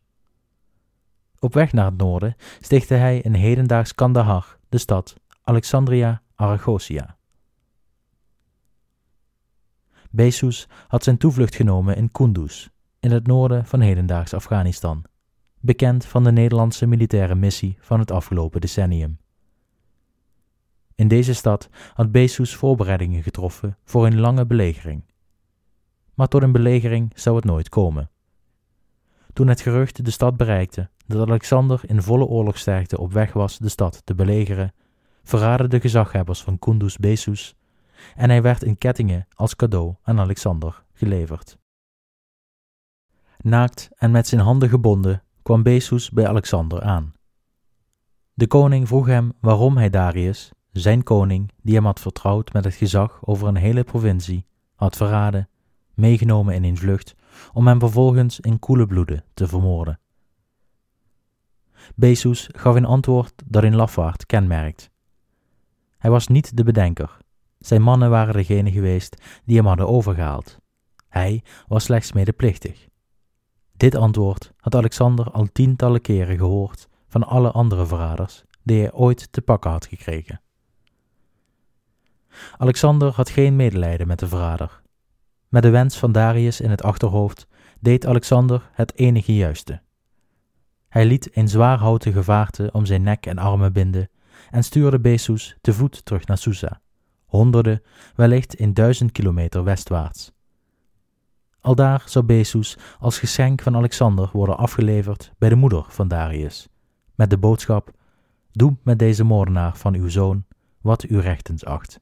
Op weg naar het noorden stichtte hij in hedendaags Kandahar de stad Alexandria Aragosia. Besus had zijn toevlucht genomen in Kunduz, in het noorden van hedendaags Afghanistan, bekend van de Nederlandse militaire missie van het afgelopen decennium. In deze stad had Besus voorbereidingen getroffen voor een lange belegering. Maar tot een belegering zou het nooit komen. Toen het gerucht de stad bereikte dat Alexander in volle oorlogsterkte op weg was de stad te belegeren, verraden de gezaghebbers van Kunduz Besus en hij werd in kettingen als cadeau aan Alexander geleverd. Naakt en met zijn handen gebonden kwam Besus bij Alexander aan. De koning vroeg hem waarom hij Darius, zijn koning, die hem had vertrouwd met het gezag over een hele provincie, had verraden, meegenomen in een vlucht, om hem vervolgens in koele bloeden te vermoorden. Besus gaf een antwoord dat een lafaard kenmerkt. Hij was niet de bedenker. Zijn mannen waren degene geweest die hem hadden overgehaald. Hij was slechts medeplichtig. Dit antwoord had Alexander al tientallen keren gehoord van alle andere verraders die hij ooit te pakken had gekregen. Alexander had geen medelijden met de verrader. Met de wens van Darius in het achterhoofd deed Alexander het enige juiste. Hij liet een zwaar houten gevaarte om zijn nek en armen binden en stuurde Besus te voet terug naar Susa, honderden, wellicht in duizend kilometer westwaarts. Aldaar zou Besus als geschenk van Alexander worden afgeleverd bij de moeder van Darius, met de boodschap: doe met deze moordenaar van uw zoon wat u rechtens acht.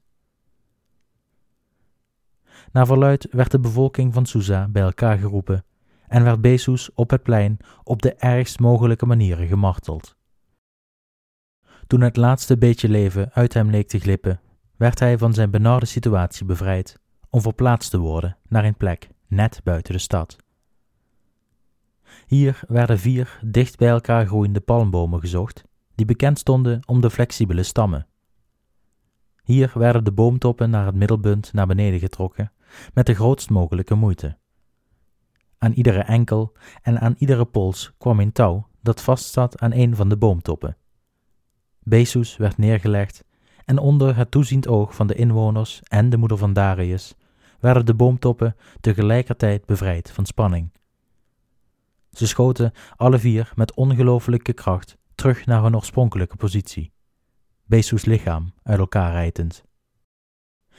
Naar verluid werd de bevolking van Susa bij elkaar geroepen en werd Besus op het plein op de ergst mogelijke manieren gemarteld. Toen het laatste beetje leven uit hem leek te glippen, werd hij van zijn benarde situatie bevrijd om verplaatst te worden naar een plek net buiten de stad. Hier werden vier dicht bij elkaar groeiende palmbomen gezocht, die bekend stonden om de flexibele stammen. Hier werden de boomtoppen naar het middelpunt naar beneden getrokken, met de grootst mogelijke moeite. Aan iedere enkel en aan iedere pols kwam een touw dat vastzat aan een van de boomtoppen. Besus werd neergelegd en onder het toeziend oog van de inwoners en de moeder van Darius werden de boomtoppen tegelijkertijd bevrijd van spanning. Ze schoten alle vier met ongelooflijke kracht terug naar hun oorspronkelijke positie. Besus lichaam uit elkaar rijtend.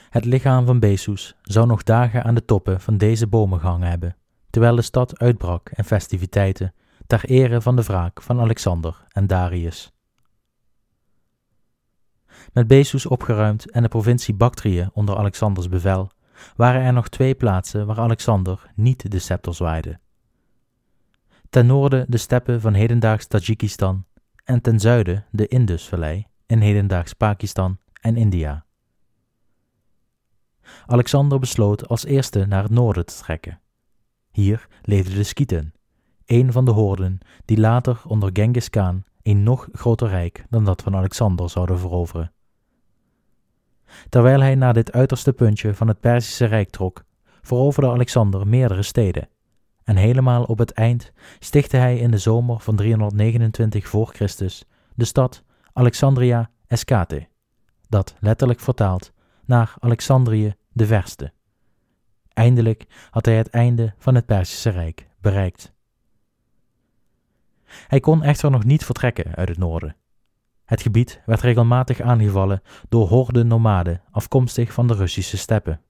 Het lichaam van Besus zou nog dagen aan de toppen van deze bomen gehangen hebben, terwijl de stad uitbrak in festiviteiten ter ere van de wraak van Alexander en Darius. Met Besus opgeruimd en de provincie Bactrië onder Alexanders bevel, waren er nog twee plaatsen waar Alexander niet de scepter zwaaide. Ten noorden de steppen van hedendaags Tajikistan en ten zuiden de Indusvallei in hedendaags Pakistan en India. Alexander besloot als eerste naar het noorden te trekken. Hier leefden de Skieten, een van de hoorden die later onder Genghis Khan een nog groter rijk dan dat van Alexander zouden veroveren. Terwijl hij naar dit uiterste puntje van het Perzische Rijk trok, veroverde Alexander meerdere steden. En helemaal op het eind stichtte hij in de zomer van 329 voor Christus de stad Alexandria Escate, dat letterlijk vertaald naar Alexandrië de Verste. Eindelijk had hij het einde van het Perzische Rijk bereikt. Hij kon echter nog niet vertrekken uit het noorden. Het gebied werd regelmatig aangevallen door horden nomaden afkomstig van de Russische steppen.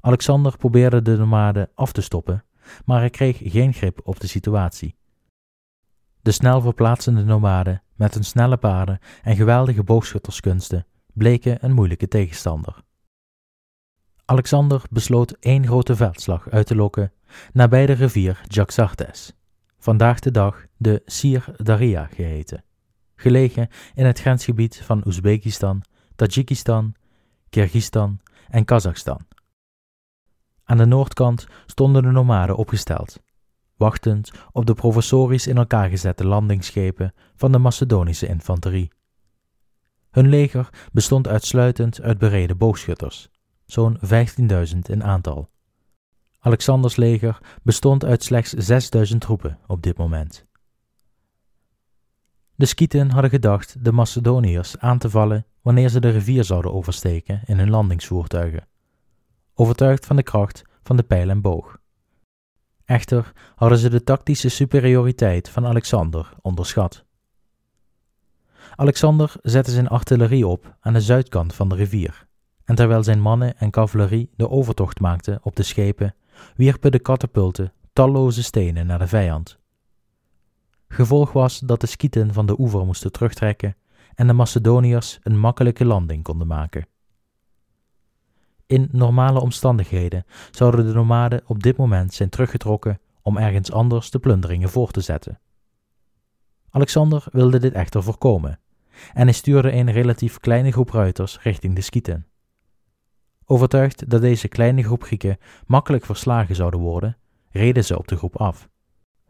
Alexander probeerde de nomaden af te stoppen, maar hij kreeg geen grip op de situatie. De snel verplaatsende nomaden met hun snelle paarden en geweldige boogschutterskunsten bleken een moeilijke tegenstander. Alexander besloot één grote veldslag uit te lokken nabij de rivier Jaxartes, vandaag de dag de Sir Daria geheten gelegen in het grensgebied van Oezbekistan, Tajikistan, Kirgistan en Kazachstan. Aan de noordkant stonden de nomaden opgesteld, wachtend op de professorisch in elkaar gezette landingsschepen van de Macedonische infanterie. Hun leger bestond uitsluitend uit bereden boogschutters, zo'n 15.000 in aantal. Alexanders leger bestond uit slechts 6.000 troepen op dit moment. De Skieten hadden gedacht de Macedoniërs aan te vallen wanneer ze de rivier zouden oversteken in hun landingsvoertuigen, overtuigd van de kracht van de pijl en boog. Echter hadden ze de tactische superioriteit van Alexander onderschat. Alexander zette zijn artillerie op aan de zuidkant van de rivier, en terwijl zijn mannen en cavalerie de overtocht maakten op de schepen, wierpen de katapulten talloze stenen naar de vijand. Gevolg was dat de skieten van de oever moesten terugtrekken en de Macedoniërs een makkelijke landing konden maken. In normale omstandigheden zouden de nomaden op dit moment zijn teruggetrokken om ergens anders de plunderingen voor te zetten. Alexander wilde dit echter voorkomen en hij stuurde een relatief kleine groep ruiters richting de skieten. Overtuigd dat deze kleine groep Grieken makkelijk verslagen zouden worden, reden ze op de groep af.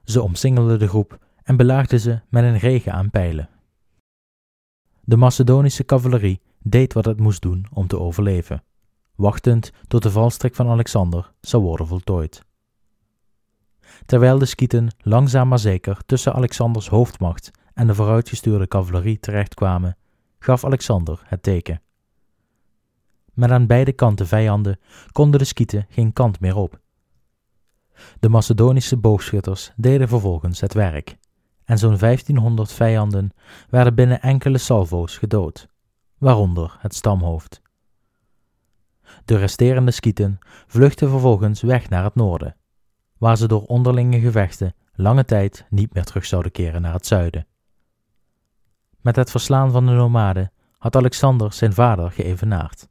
Ze omsingelden de groep en belaagde ze met een regen aan pijlen. De Macedonische cavalerie deed wat het moest doen om te overleven, wachtend tot de valstrik van Alexander zou worden voltooid. Terwijl de skieten langzaam maar zeker tussen Alexanders hoofdmacht en de vooruitgestuurde cavalerie terechtkwamen, gaf Alexander het teken. Met aan beide kanten vijanden konden de skieten geen kant meer op. De Macedonische boogschutters deden vervolgens het werk en zo'n 1500 vijanden werden binnen enkele salvo's gedood, waaronder het stamhoofd. De resterende skieten vluchtten vervolgens weg naar het noorden, waar ze door onderlinge gevechten lange tijd niet meer terug zouden keren naar het zuiden. Met het verslaan van de nomaden had Alexander zijn vader geëvenaard.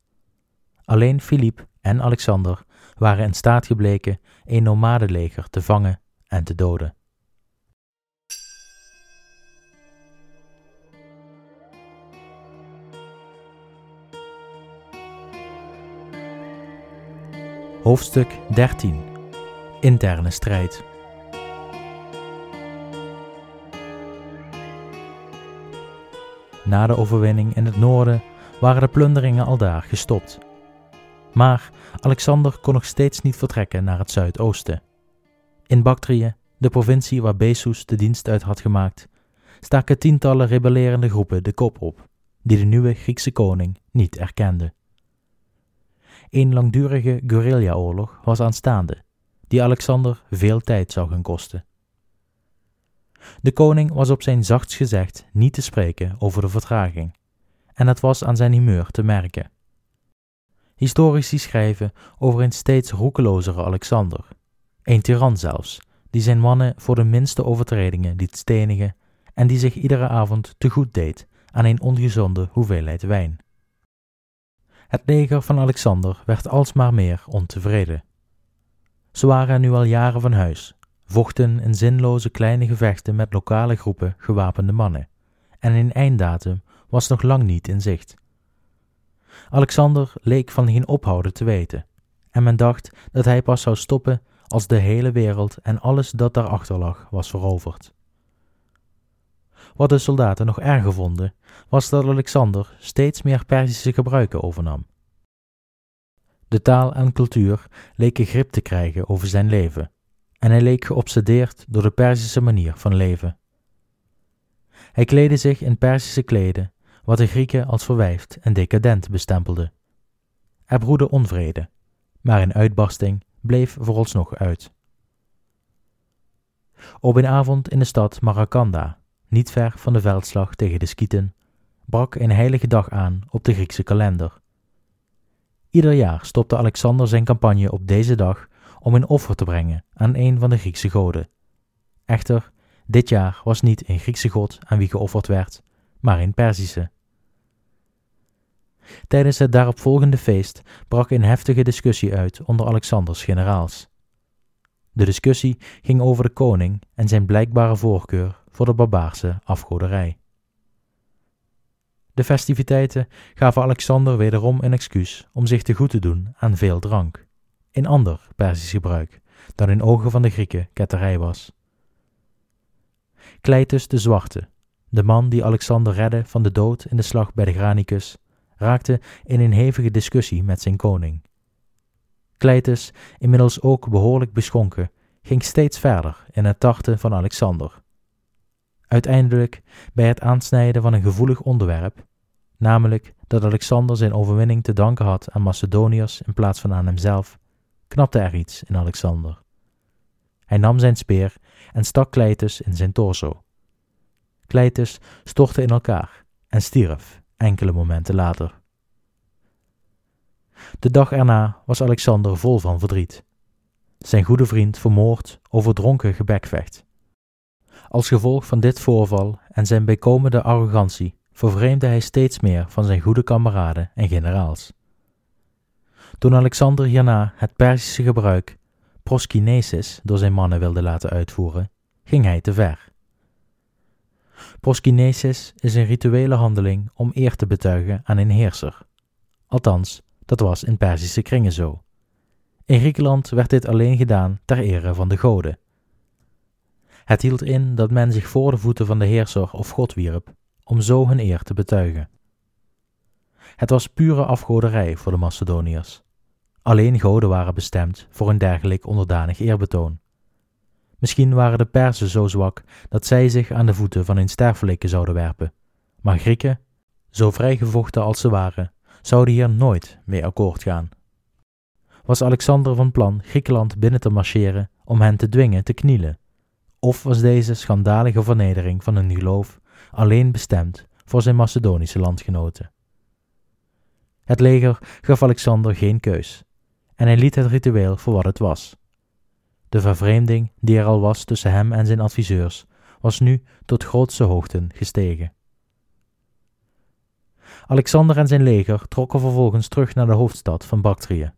Alleen Filip en Alexander waren in staat gebleken een nomadenleger te vangen en te doden. Hoofdstuk 13 Interne strijd Na de overwinning in het noorden waren de plunderingen aldaar gestopt. Maar Alexander kon nog steeds niet vertrekken naar het zuidoosten. In Bactrië, de provincie waar Bessus de dienst uit had gemaakt, staken tientallen rebellerende groepen de kop op, die de nieuwe Griekse koning niet erkenden. Een langdurige guerrillaoorlog was aanstaande, die Alexander veel tijd zou gaan kosten. De koning was op zijn zachtst gezegd niet te spreken over de vertraging, en het was aan zijn humeur te merken. Historici schrijven over een steeds roekelozere Alexander, een tiran zelfs, die zijn mannen voor de minste overtredingen liet stenigen en die zich iedere avond te goed deed aan een ongezonde hoeveelheid wijn. Het leger van Alexander werd alsmaar meer ontevreden. Ze waren nu al jaren van huis, vochten in zinloze kleine gevechten met lokale groepen gewapende mannen, en een einddatum was nog lang niet in zicht. Alexander leek van geen ophouden te weten, en men dacht dat hij pas zou stoppen als de hele wereld en alles dat daarachter lag was veroverd. Wat de soldaten nog erger vonden, was dat Alexander steeds meer Perzische gebruiken overnam. De taal en cultuur leken grip te krijgen over zijn leven, en hij leek geobsedeerd door de Perzische manier van leven. Hij kleedde zich in Perzische kleden, wat de Grieken als verwijfd en decadent bestempelden. Er broedde onvrede, maar een uitbarsting bleef vooralsnog uit. Op een avond in de stad Marakanda, niet ver van de veldslag tegen de Skieten, brak een heilige dag aan op de Griekse kalender. Ieder jaar stopte Alexander zijn campagne op deze dag om een offer te brengen aan een van de Griekse goden. Echter, dit jaar was niet een Griekse god aan wie geofferd werd, maar een Perzische. Tijdens het daaropvolgende feest brak een heftige discussie uit onder Alexanders generaals. De discussie ging over de koning en zijn blijkbare voorkeur voor de barbaarse afgoderij. De festiviteiten gaven Alexander wederom een excuus om zich te goed te doen aan veel drank, een ander Persisch gebruik dat in ogen van de Grieken ketterij was. Cleitus de Zwarte, de man die Alexander redde van de dood in de slag bij de Granicus, raakte in een hevige discussie met zijn koning. Cleitus, inmiddels ook behoorlijk beschonken, ging steeds verder in het tarten van Alexander. Uiteindelijk, bij het aansnijden van een gevoelig onderwerp, namelijk dat Alexander zijn overwinning te danken had aan Macedoniërs in plaats van aan hemzelf, knapte er iets in Alexander. Hij nam zijn speer en stak Cleitus in zijn torso. Cleitus stortte in elkaar en stierf enkele momenten later. De dag erna was Alexander vol van verdriet. Zijn goede vriend vermoord over dronken gebekvecht. Als gevolg van dit voorval en zijn bijkomende arrogantie vervreemde hij steeds meer van zijn goede kameraden en generaals. Toen Alexander hierna het Perzische gebruik proskinesis door zijn mannen wilde laten uitvoeren, ging hij te ver. Proskinesis is een rituele handeling om eer te betuigen aan een heerser. Althans, dat was in Perzische kringen zo. In Griekenland werd dit alleen gedaan ter ere van de goden. Het hield in dat men zich voor de voeten van de heerser of god wierp, om zo hun eer te betuigen. Het was pure afgoderij voor de Macedoniërs. Alleen goden waren bestemd voor een dergelijk onderdanig eerbetoon. Misschien waren de Perzen zo zwak dat zij zich aan de voeten van hun sterfelijke zouden werpen, maar Grieken, zo vrijgevochten als ze waren, zouden hier nooit mee akkoord gaan. Was Alexander van plan Griekenland binnen te marcheren om hen te dwingen te knielen? Of was deze schandalige vernedering van hun geloof alleen bestemd voor zijn Macedonische landgenoten? Het leger gaf Alexander geen keus en hij liet het ritueel voor wat het was. De vervreemding die er al was tussen hem en zijn adviseurs was nu tot grootste hoogten gestegen. Alexander en zijn leger trokken vervolgens terug naar de hoofdstad van Bactrië.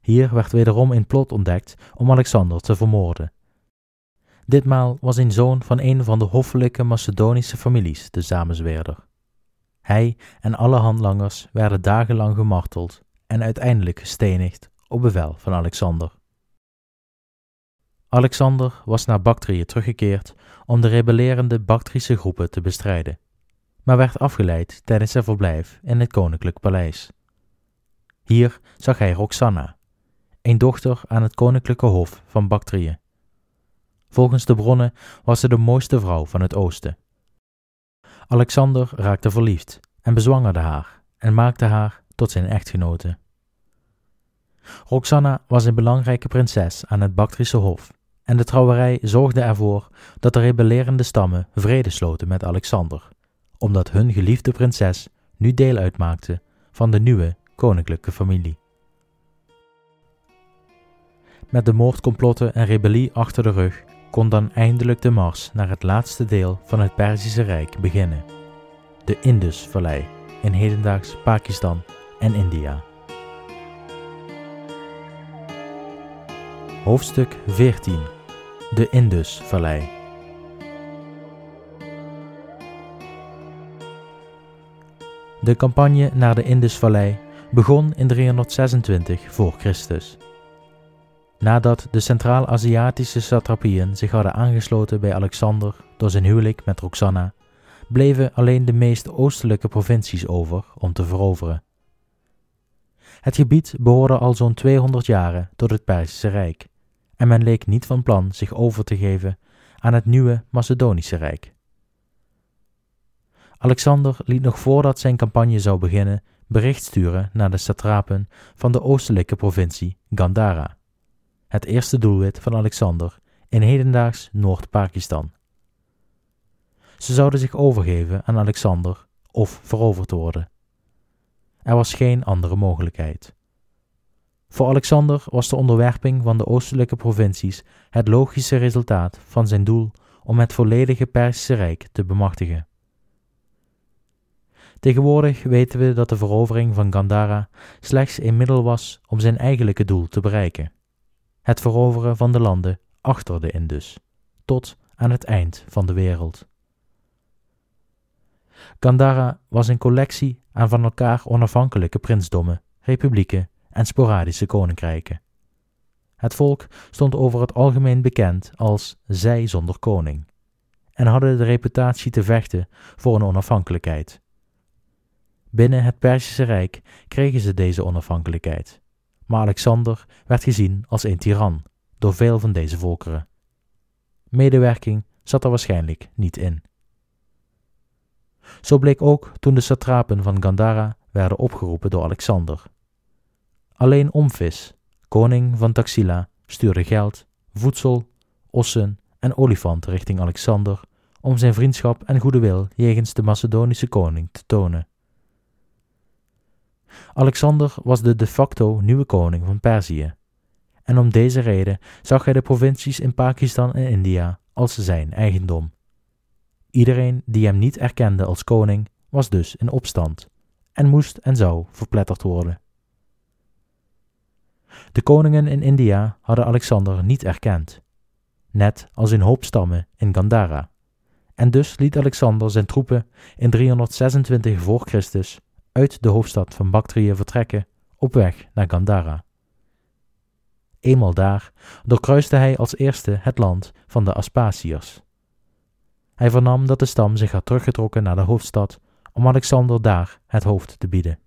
Hier werd wederom een plot ontdekt om Alexander te vermoorden. Ditmaal was een zoon van een van de hoffelijke Macedonische families de samenzweerder. Hij en alle handlangers werden dagenlang gemarteld en uiteindelijk gestenigd op bevel van Alexander. Alexander was naar Bactrië teruggekeerd om de rebellerende Bactrische groepen te bestrijden, maar werd afgeleid tijdens zijn verblijf in het koninklijk paleis. Hier zag hij Roxana, een dochter aan het koninklijke hof van Bactrië. Volgens de bronnen was ze de mooiste vrouw van het oosten. Alexander raakte verliefd en bezwangerde haar en maakte haar tot zijn echtgenote. Roxana was een belangrijke prinses aan het Bactrische hof en de trouwerij zorgde ervoor dat de rebellerende stammen vrede sloten met Alexander, omdat hun geliefde prinses nu deel uitmaakte van de nieuwe koninklijke familie. Met de moordcomplotten en rebellie achter de rug kon dan eindelijk de mars naar het laatste deel van het Perzische Rijk beginnen, de Indusvallei in hedendaags Pakistan en India. Hoofdstuk 14 De Indusvallei De campagne naar de Indusvallei begon in 326 voor Christus. Nadat de Centraal-Aziatische satrapieën zich hadden aangesloten bij Alexander door zijn huwelijk met Roxana, bleven alleen de meest oostelijke provincies over om te veroveren. Het gebied behoorde al zo'n 200 jaren tot het Perzische Rijk, en men leek niet van plan zich over te geven aan het nieuwe Macedonische Rijk. Alexander liet nog voordat zijn campagne zou beginnen bericht sturen naar de satrapen van de oostelijke provincie Gandhara het eerste doelwit van Alexander in hedendaags Noord-Pakistan. Ze zouden zich overgeven aan Alexander of veroverd worden. Er was geen andere mogelijkheid. Voor Alexander was de onderwerping van de oostelijke provincies het logische resultaat van zijn doel om het volledige Perzische Rijk te bemachtigen. Tegenwoordig weten we dat de verovering van Gandhara slechts een middel was om zijn eigenlijke doel te bereiken het veroveren van de landen achter de Indus, tot aan het eind van de wereld. Gandhara was een collectie aan van elkaar onafhankelijke prinsdommen, republieken en sporadische koninkrijken. Het volk stond over het algemeen bekend als zij zonder koning en hadden de reputatie te vechten voor een onafhankelijkheid. Binnen het Perzische Rijk kregen ze deze onafhankelijkheid maar Alexander werd gezien als een tiran door veel van deze volkeren. Medewerking zat er waarschijnlijk niet in. Zo bleek ook toen de satrapen van Gandhara werden opgeroepen door Alexander. Alleen Omphis, koning van Taxila, stuurde geld, voedsel, ossen en olifanten richting Alexander om zijn vriendschap en goede wil jegens de Macedonische koning te tonen. Alexander was de de facto nieuwe koning van Perzië. En om deze reden zag hij de provincies in Pakistan en India als zijn eigendom. Iedereen die hem niet erkende als koning was dus in opstand en moest en zou verpletterd worden. De koningen in India hadden Alexander niet erkend, net als een hoop stammen in Gandhara. En dus liet Alexander zijn troepen in 326 voor Christus uit de hoofdstad van Bactrië vertrekken op weg naar Gandhara. Eenmaal daar doorkruiste hij als eerste het land van de Aspasiërs. Hij vernam dat de stam zich had teruggetrokken naar de hoofdstad om Alexander daar het hoofd te bieden.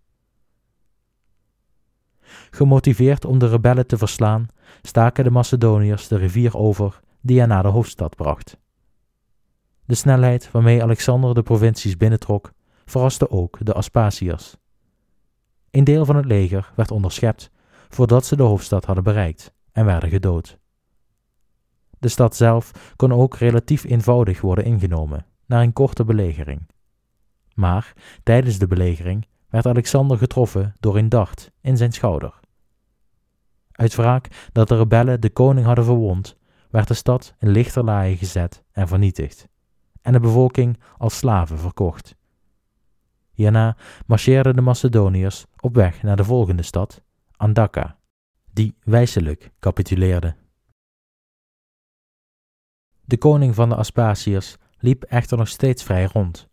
Gemotiveerd om de rebellen te verslaan, staken de Macedoniërs de rivier over die hen naar de hoofdstad bracht. De snelheid waarmee Alexander de provincies binnentrok verraste ook de Aspasiërs. Een deel van het leger werd onderschept voordat ze de hoofdstad hadden bereikt en werden gedood. De stad zelf kon ook relatief eenvoudig worden ingenomen na een korte belegering. Maar tijdens de belegering werd Alexander getroffen door een dart in zijn schouder. Uit wraak dat de rebellen de koning hadden verwond, werd de stad in lichterlaaien gezet en vernietigd, en de bevolking als slaven verkocht. Hierna marcheerden de Macedoniërs op weg naar de volgende stad, Andaka, die wijselijk capituleerde. De koning van de Aspasiërs liep echter nog steeds vrij rond.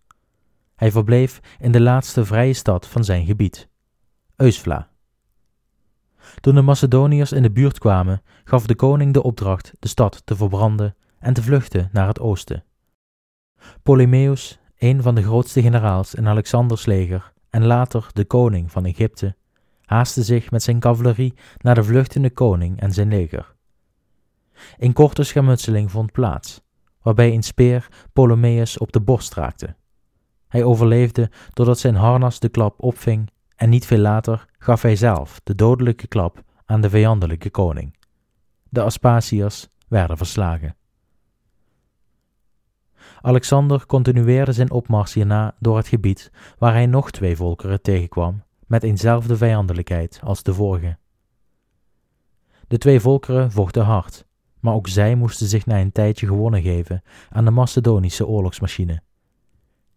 Hij verbleef in de laatste vrije stad van zijn gebied, Eusvla. Toen de Macedoniërs in de buurt kwamen, gaf de koning de opdracht de stad te verbranden en te vluchten naar het oosten. Ptolemeus, een van de grootste generaals in Alexanders leger en later de koning van Egypte, haastte zich met zijn cavalerie naar de vluchtende koning en zijn leger. Een korte schermutseling vond plaats, waarbij een speer Ptolemeus op de borst raakte. Hij overleefde doordat zijn harnas de klap opving en niet veel later gaf hij zelf de dodelijke klap aan de vijandelijke koning. De Aspasiërs werden verslagen. Alexander continueerde zijn opmars hierna door het gebied waar hij nog twee volkeren tegenkwam met eenzelfde vijandelijkheid als de vorige. De twee volkeren vochten hard, maar ook zij moesten zich na een tijdje gewonnen geven aan de Macedonische oorlogsmachine.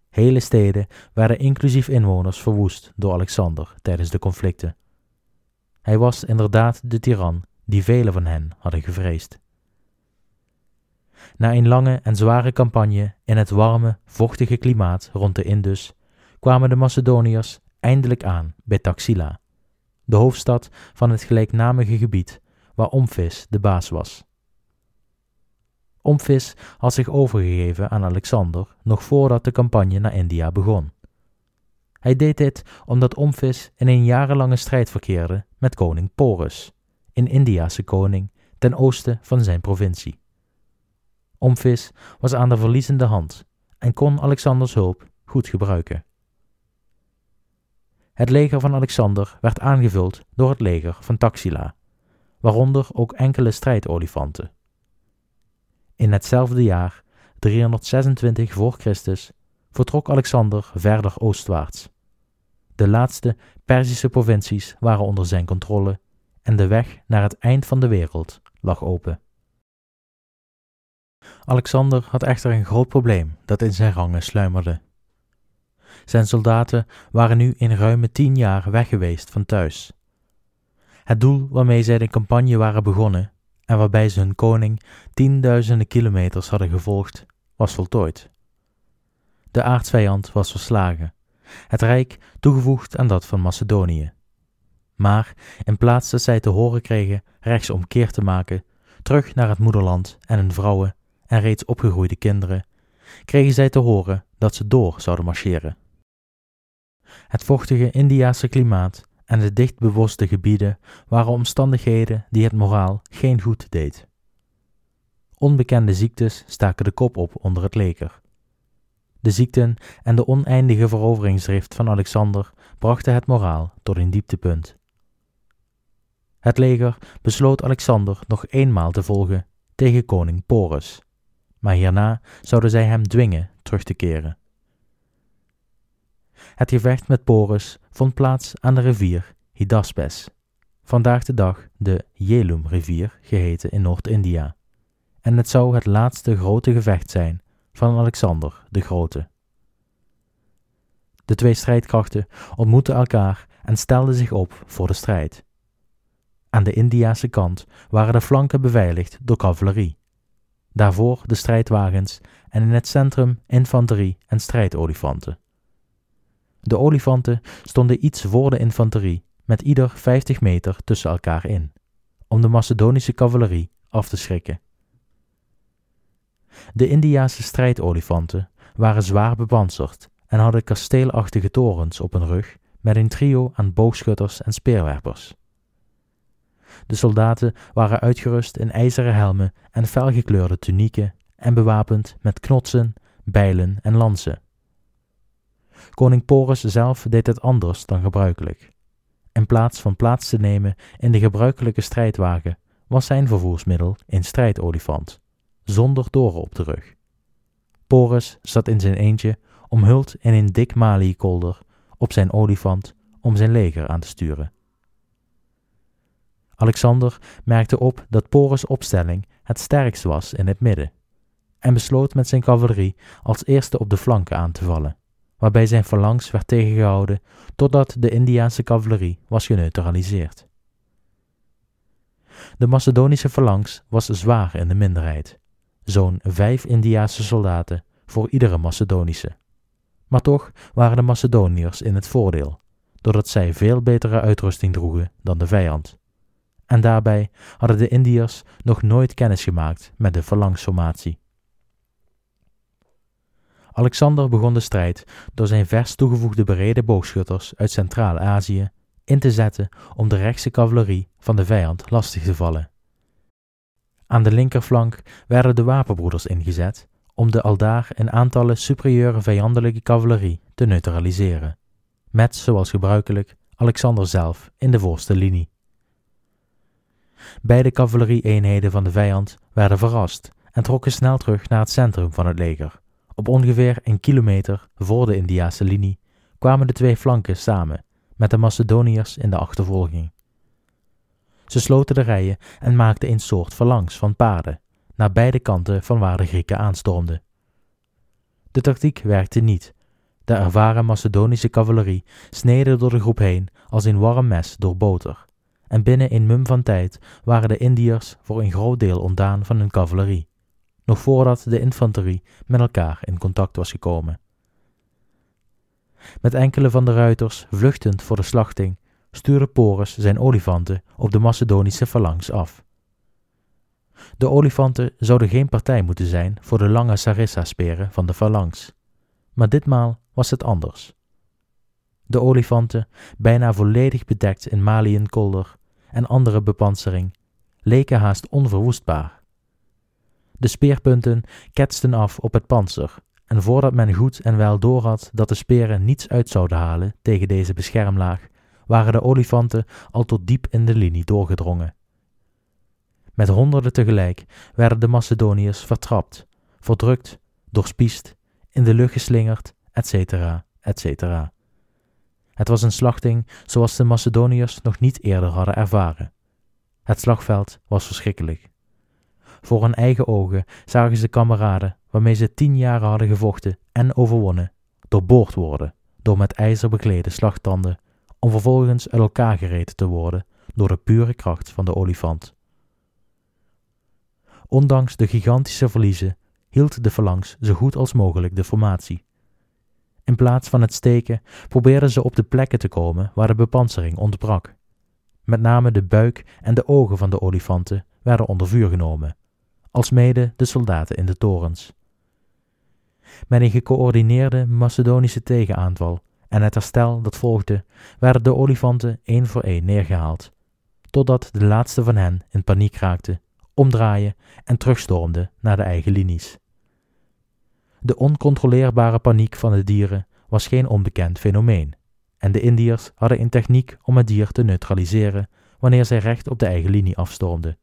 Hele steden werden inclusief inwoners verwoest door Alexander tijdens de conflicten. Hij was inderdaad de tiran die velen van hen hadden gevreesd. Na een lange en zware campagne in het warme, vochtige klimaat rond de Indus kwamen de Macedoniërs eindelijk aan bij Taxila, de hoofdstad van het gelijknamige gebied waar Omphis de baas was. Omphis had zich overgegeven aan Alexander nog voordat de campagne naar India begon. Hij deed dit omdat Omphis in een jarenlange strijd verkeerde met koning Porus, een Indiase koning ten oosten van zijn provincie. Omphis was aan de verliezende hand en kon Alexanders hulp goed gebruiken. Het leger van Alexander werd aangevuld door het leger van Taxila, waaronder ook enkele strijdolifanten. In hetzelfde jaar, 326 voor Christus, vertrok Alexander verder oostwaarts. De laatste Perzische provincies waren onder zijn controle en de weg naar het eind van de wereld lag open. Alexander had echter een groot probleem dat in zijn rangen sluimerde. Zijn soldaten waren nu in ruime tien jaar weg geweest van thuis. Het doel waarmee zij de campagne waren begonnen en waarbij ze hun koning tienduizenden kilometers hadden gevolgd, was voltooid. De aardsvijand was verslagen, het rijk toegevoegd aan dat van Macedonië. Maar in plaats dat zij te horen kregen rechtsomkeer te maken, terug naar het moederland en hun vrouwen en reeds opgegroeide kinderen, kregen zij te horen dat ze door zouden marcheren. Het vochtige Indiase klimaat en de dicht beboste gebieden waren omstandigheden die het moraal geen goed deed. Onbekende ziektes staken de kop op onder het leger. De ziekten en de oneindige veroveringsdrift van Alexander brachten het moraal tot een dieptepunt. Het leger besloot Alexander nog eenmaal te volgen tegen koning Porus, maar hierna zouden zij hem dwingen terug te keren. Het gevecht met Porus vond plaats aan de rivier Hydaspes, vandaag de dag de Jelum-rivier geheten in Noord-India, en het zou het laatste grote gevecht zijn van Alexander de Grote. De twee strijdkrachten ontmoetten elkaar en stelden zich op voor de strijd. Aan de Indiase kant waren de flanken beveiligd door cavalerie, daarvoor de strijdwagens en in het centrum infanterie en strijdolifanten. De olifanten stonden iets voor de infanterie, met ieder 50 meter tussen elkaar in, om de Macedonische cavalerie af te schrikken. De Indiase strijdolifanten waren zwaar bepanserd en hadden kasteelachtige torens op hun rug met een trio aan boogschutters en speerwerpers. De soldaten waren uitgerust in ijzeren helmen en felgekleurde tunieken en bewapend met knotsen, bijlen en lansen. Koning Porus zelf deed het anders dan gebruikelijk. In plaats van plaats te nemen in de gebruikelijke strijdwagen, was zijn vervoersmiddel een strijdolifant, zonder doren op de rug. Porus zat in zijn eentje, omhuld in een dik maliekolder, op zijn olifant om zijn leger aan te sturen. Alexander merkte op dat Porus' opstelling het sterkst was in het midden en besloot met zijn cavalerie als eerste op de flanken aan te vallen waarbij zijn phalanx werd tegengehouden totdat de Indiaanse cavalerie was geneutraliseerd. De Macedonische phalanx was zwaar in de minderheid, zo'n vijf Indiaanse soldaten voor iedere Macedonische. Maar toch waren de Macedoniërs in het voordeel, doordat zij veel betere uitrusting droegen dan de vijand. En daarbij hadden de Indiërs nog nooit kennis gemaakt met de phalanxformatie. Alexander begon de strijd door zijn vers toegevoegde bereden boogschutters uit Centraal-Azië in te zetten om de rechtse cavalerie van de vijand lastig te vallen. Aan de linkerflank werden de wapenbroeders ingezet om de aldaar in aantallen superieure vijandelijke cavalerie te neutraliseren, met, zoals gebruikelijk, Alexander zelf in de voorste linie. Beide cavalerieeenheden van de vijand werden verrast en trokken snel terug naar het centrum van het leger. Op ongeveer een kilometer voor de Indiase linie kwamen de twee flanken samen, met de Macedoniërs in de achtervolging. Ze sloten de rijen en maakten een soort phalanx van paarden, naar beide kanten van waar de Grieken aanstormden. De tactiek werkte niet. De ervaren Macedonische cavalerie sneden door de groep heen als een warm mes door boter, en binnen een mum van tijd waren de Indiërs voor een groot deel ontdaan van hun cavalerie, nog voordat de infanterie met elkaar in contact was gekomen. Met enkele van de ruiters vluchtend voor de slachting, stuurde Porus zijn olifanten op de Macedonische phalanx af. De olifanten zouden geen partij moeten zijn voor de lange sarissa-speren van de phalanx, maar ditmaal was het anders. De olifanten, bijna volledig bedekt in maliënkolder en andere bepansering, leken haast onverwoestbaar. De speerpunten ketsten af op het panzer, en voordat men goed en wel doorhad dat de speren niets uit zouden halen tegen deze beschermlaag, waren de olifanten al tot diep in de linie doorgedrongen. Met honderden tegelijk werden de Macedoniërs vertrapt, verdrukt, doorspiest, in de lucht geslingerd, etc., etc. Het was een slachting zoals de Macedoniërs nog niet eerder hadden ervaren. Het slagveld was verschrikkelijk. Voor hun eigen ogen zagen ze kameraden waarmee ze tien jaren hadden gevochten en overwonnen, doorboord worden door met ijzer beklede slagtanden, om vervolgens uit elkaar gereten te worden door de pure kracht van de olifant. Ondanks de gigantische verliezen hield de phalanx zo goed als mogelijk de formatie. In plaats van het steken probeerden ze op de plekken te komen waar de bepansering ontbrak. Met name de buik en de ogen van de olifanten werden onder vuur genomen, alsmede de soldaten in de torens. Met een gecoördineerde Macedonische tegenaanval en het herstel dat volgde, werden de olifanten één voor één neergehaald, totdat de laatste van hen in paniek raakte, omdraaien en terugstormde naar de eigen linies. De oncontroleerbare paniek van de dieren was geen onbekend fenomeen, en de Indiërs hadden een techniek om het dier te neutraliseren wanneer zij recht op de eigen linie afstormden.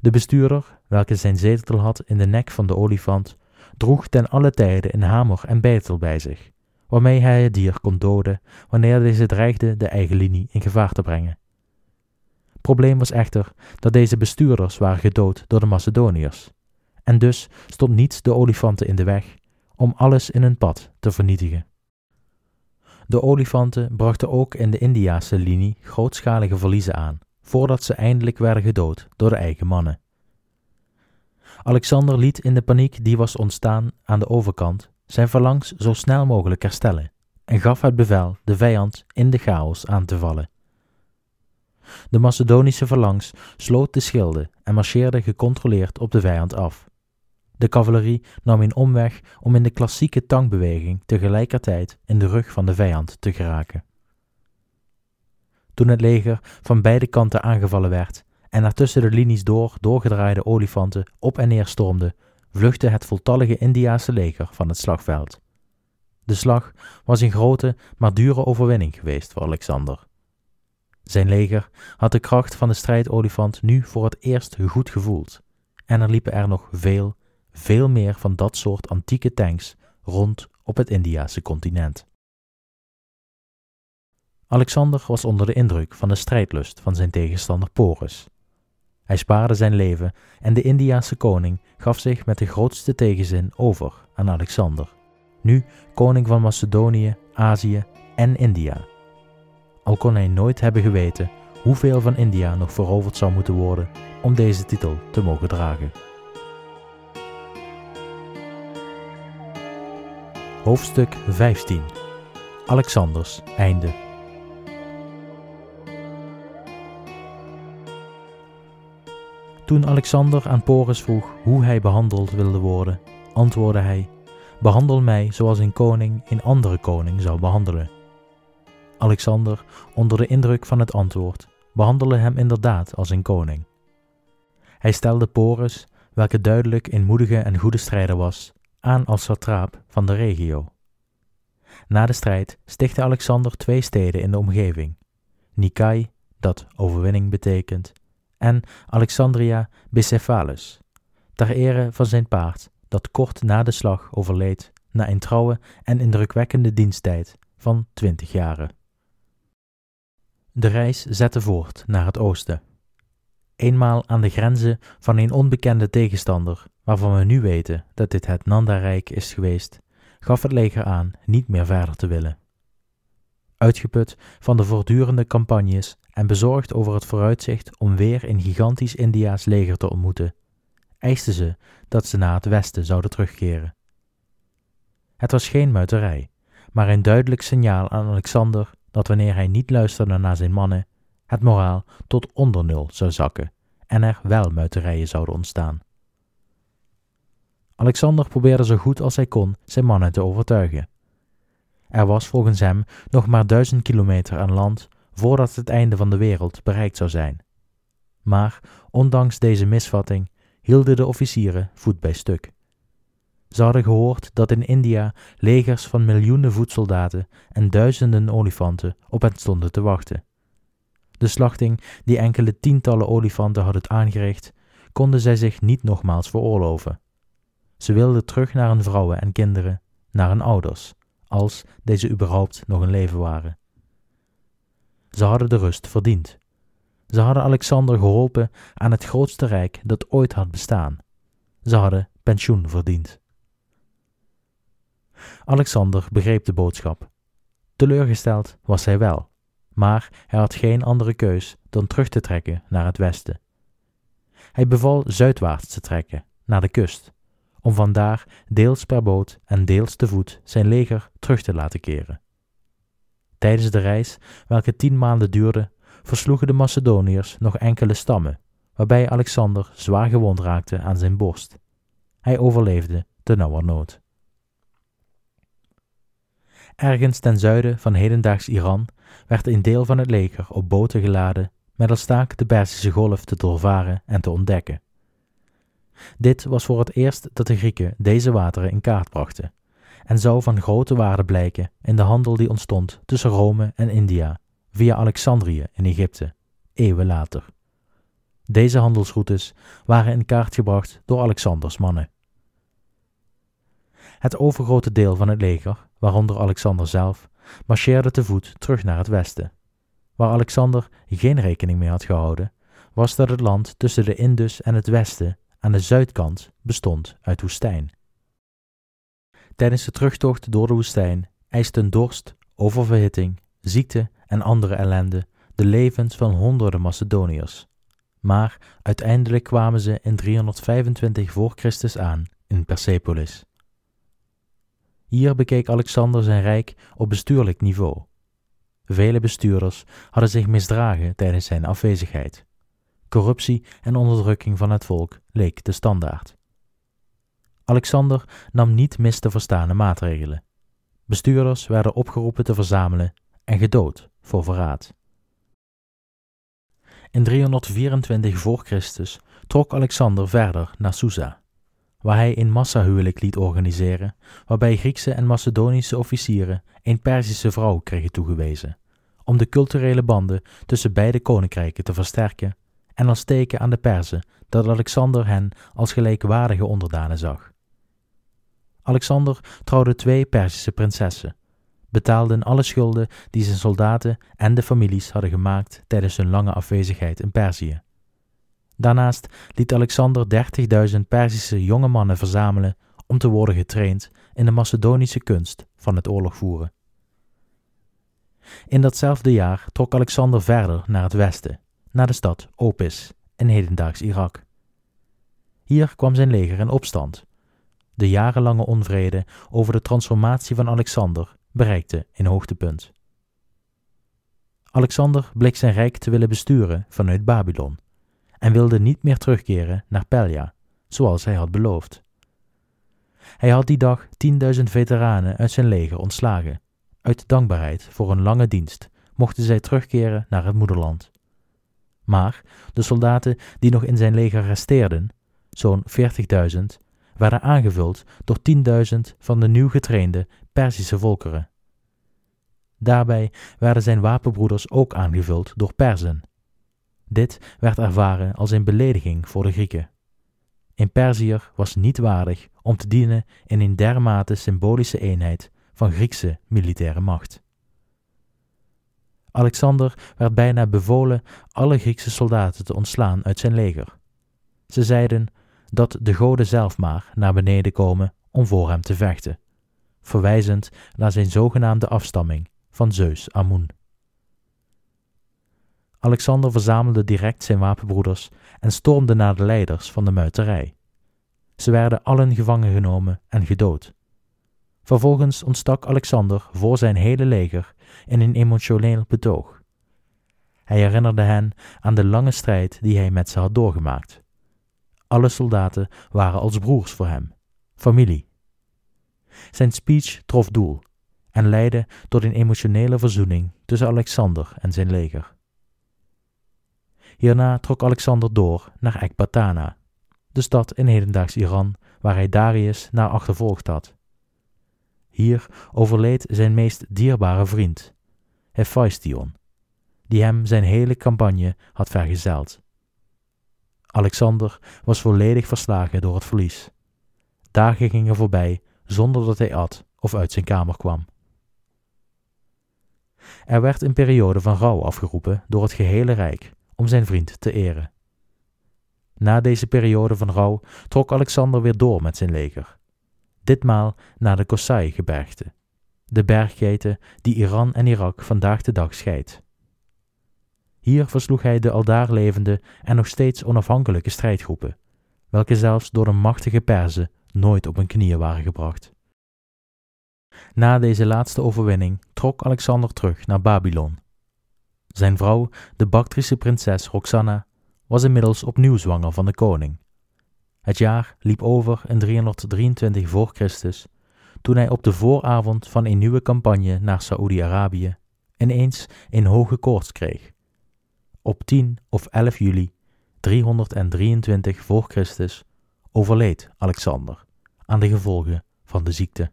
De bestuurder, welke zijn zetel had in de nek van de olifant, droeg ten alle tijde een hamer en beitel bij zich, waarmee hij het dier kon doden wanneer deze dreigde de eigen linie in gevaar te brengen. Probleem was echter dat deze bestuurders waren gedood door de Macedoniërs, en dus stond niets de olifanten in de weg om alles in hun pad te vernietigen. De olifanten brachten ook in de Indiase linie grootschalige verliezen aan, voordat ze eindelijk werden gedood door de eigen mannen. Alexander liet in de paniek die was ontstaan aan de overkant zijn verlangs zo snel mogelijk herstellen en gaf het bevel de vijand in de chaos aan te vallen. De Macedonische verlangs sloot de schilden en marcheerde gecontroleerd op de vijand af. De cavalerie nam een omweg om in de klassieke tangbeweging tegelijkertijd in de rug van de vijand te geraken. Toen het leger van beide kanten aangevallen werd en er tussen de linies door doorgedraaide olifanten op en neer stormden, vluchtte het voltallige Indiase leger van het slagveld. De slag was een grote, maar dure overwinning geweest voor Alexander. Zijn leger had de kracht van de strijdolifant nu voor het eerst goed gevoeld, en er liepen er nog veel, veel meer van dat soort antieke tanks rond op het Indiase continent. Alexander was onder de indruk van de strijdlust van zijn tegenstander Porus. Hij spaarde zijn leven en de Indiase koning gaf zich met de grootste tegenzin over aan Alexander, nu koning van Macedonië, Azië en India. Al kon hij nooit hebben geweten hoeveel van India nog veroverd zou moeten worden om deze titel te mogen dragen. Hoofdstuk 15 Alexanders einde Toen Alexander aan Porus vroeg hoe hij behandeld wilde worden, antwoordde hij: Behandel mij zoals een koning een andere koning zou behandelen. Alexander, onder de indruk van het antwoord, behandelde hem inderdaad als een koning. Hij stelde Porus, welke duidelijk een moedige en goede strijder was, aan als satraap van de regio. Na de strijd stichtte Alexander twee steden in de omgeving: Nikai, dat overwinning betekent, en Alexandria Bicephalus, ter ere van zijn paard, dat kort na de slag overleed na een trouwe en indrukwekkende diensttijd van twintig jaren. De reis zette voort naar het oosten. Eenmaal aan de grenzen van een onbekende tegenstander, waarvan we nu weten dat dit het Nanda-rijk is geweest, gaf het leger aan niet meer verder te willen. Uitgeput van de voortdurende campagnes en bezorgd over het vooruitzicht om weer een gigantisch Indiaas leger te ontmoeten, eisten ze dat ze naar het westen zouden terugkeren. Het was geen muiterij, maar een duidelijk signaal aan Alexander dat wanneer hij niet luisterde naar zijn mannen, het moraal tot onder nul zou zakken en er wel muiterijen zouden ontstaan. Alexander probeerde zo goed als hij kon zijn mannen te overtuigen. Er was volgens hem nog maar duizend kilometer aan land voordat het einde van de wereld bereikt zou zijn. Maar ondanks deze misvatting hielden de officieren voet bij stuk. Ze hadden gehoord dat in India legers van miljoenen voedsoldaten en duizenden olifanten op hen stonden te wachten. De slachting die enkele tientallen olifanten hadden aangericht, konden zij zich niet nogmaals veroorloven. Ze wilden terug naar hun vrouwen en kinderen, naar hun ouders, als deze überhaupt nog in leven waren. Ze hadden de rust verdiend. Ze hadden Alexander geholpen aan het grootste rijk dat ooit had bestaan. Ze hadden pensioen verdiend. Alexander begreep de boodschap. Teleurgesteld was hij wel, maar hij had geen andere keus dan terug te trekken naar het westen. Hij beval zuidwaarts te trekken, naar de kust, om vandaar deels per boot en deels te voet zijn leger terug te laten keren. Tijdens de reis, welke tien maanden duurde, versloegen de Macedoniërs nog enkele stammen, waarbij Alexander zwaar gewond raakte aan zijn borst. Hij overleefde de nauwernood. Ergens ten zuiden van hedendaags Iran werd een deel van het leger op boten geladen met als taak de Perzische golf te doorvaren en te ontdekken. Dit was voor het eerst dat de Grieken deze wateren in kaart brachten en zou van grote waarde blijken in de handel die ontstond tussen Rome en India via Alexandrië in Egypte, eeuwen later. Deze handelsroutes waren in kaart gebracht door Alexanders mannen. Het overgrote deel van het leger, waaronder Alexander zelf, marcheerde te voet terug naar het westen. Waar Alexander geen rekening mee had gehouden, was dat het land tussen de Indus en het westen aan de zuidkant bestond uit woestijn. Tijdens de terugtocht door de woestijn eisten dorst, oververhitting, ziekte en andere ellende de levens van honderden Macedoniërs. Maar uiteindelijk kwamen ze in 325 voor Christus aan in Persepolis. Hier bekeek Alexander zijn rijk op bestuurlijk niveau. Vele bestuurders hadden zich misdragen tijdens zijn afwezigheid. Corruptie en onderdrukking van het volk leek de standaard. Alexander nam niet mis te verstaande maatregelen. Bestuurders werden opgeroepen te verzamelen en gedood voor verraad. In 324 voor Christus trok Alexander verder naar Susa, waar hij een massahuwelijk liet organiseren, waarbij Griekse en Macedonische officieren een Perzische vrouw kregen toegewezen, om de culturele banden tussen beide koninkrijken te versterken en als teken aan de Perzen dat Alexander hen als gelijkwaardige onderdanen zag. Alexander trouwde twee Perzische prinsessen, betaalde alle schulden die zijn soldaten en de families hadden gemaakt tijdens hun lange afwezigheid in Perzië. Daarnaast liet Alexander 30.000 Perzische jonge mannen verzamelen om te worden getraind in de Macedonische kunst van het oorlogvoeren. In datzelfde jaar trok Alexander verder naar het westen, naar de stad Opis in hedendaags Irak. Hier kwam zijn leger in opstand. De jarenlange onvrede over de transformatie van Alexander bereikte een hoogtepunt. Alexander bleek zijn rijk te willen besturen vanuit Babylon en wilde niet meer terugkeren naar Pelia, zoals hij had beloofd. Hij had die dag 10.000 veteranen uit zijn leger ontslagen. Uit dankbaarheid voor een lange dienst mochten zij terugkeren naar het moederland. Maar de soldaten die nog in zijn leger resteerden, zo'n 40.000, werden aangevuld door 10.000 van de nieuw getrainde Perzische volkeren. Daarbij werden zijn wapenbroeders ook aangevuld door Perzen. Dit werd ervaren als een belediging voor de Grieken. Een Perziër was niet waardig om te dienen in een dermate symbolische eenheid van Griekse militaire macht. Alexander werd bijna bevolen alle Griekse soldaten te ontslaan uit zijn leger. Ze zeiden dat de goden zelf maar naar beneden komen om voor hem te vechten, verwijzend naar zijn zogenaamde afstamming van Zeus Amun. Alexander verzamelde direct zijn wapenbroeders en stormde naar de leiders van de muiterij. Ze werden allen gevangen genomen en gedood. Vervolgens ontstak Alexander voor zijn hele leger in een emotioneel betoog. Hij herinnerde hen aan de lange strijd die hij met ze had doorgemaakt. Alle soldaten waren als broers voor hem, familie. Zijn speech trof doel en leidde tot een emotionele verzoening tussen Alexander en zijn leger. Hierna trok Alexander door naar Ekbatana, de stad in hedendaags Iran waar hij Darius naar achtervolgd had. Hier overleed zijn meest dierbare vriend, Hephaestion, die hem zijn hele campagne had vergezeld. Alexander was volledig verslagen door het verlies. Dagen gingen voorbij zonder dat hij at of uit zijn kamer kwam. Er werd een periode van rouw afgeroepen door het gehele rijk om zijn vriend te eren. Na deze periode van rouw trok Alexander weer door met zijn leger. Ditmaal naar de Kosai-gebergte, de bergketen die Iran en Irak vandaag de dag scheidt. Hier versloeg hij de aldaar levende en nog steeds onafhankelijke strijdgroepen, welke zelfs door de machtige Perzen nooit op hun knieën waren gebracht. Na deze laatste overwinning trok Alexander terug naar Babylon. Zijn vrouw, de Bactrische prinses Roxana, was inmiddels opnieuw zwanger van de koning. Het jaar liep over in 323 voor Christus, toen hij op de vooravond van een nieuwe campagne naar Saoedi-Arabië ineens een hoge koorts kreeg. Op 10 of 11 juli 323 voor Christus overleed Alexander aan de gevolgen van de ziekte.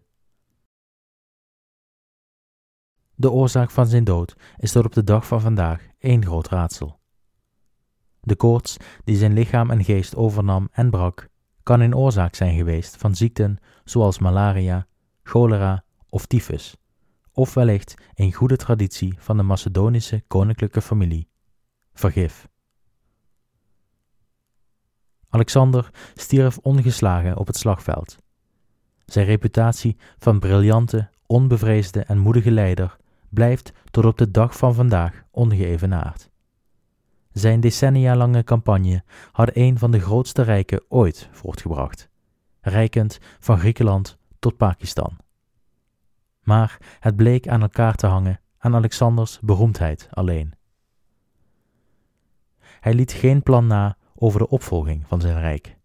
De oorzaak van zijn dood is tot op de dag van vandaag één groot raadsel. De koorts die zijn lichaam en geest overnam en brak, kan een oorzaak zijn geweest van ziekten zoals malaria, cholera of tyfus, of wellicht een goede traditie van de Macedonische koninklijke familie, vergif. Alexander stierf ongeslagen op het slagveld. Zijn reputatie van briljante, onbevreesde en moedige leider blijft tot op de dag van vandaag ongeëvenaard. Zijn decennia lange campagne had een van de grootste rijken ooit voortgebracht, rijkend van Griekenland tot Pakistan. Maar het bleek aan elkaar te hangen aan Alexanders beroemdheid alleen. Hij liet geen plan na over de opvolging van zijn rijk.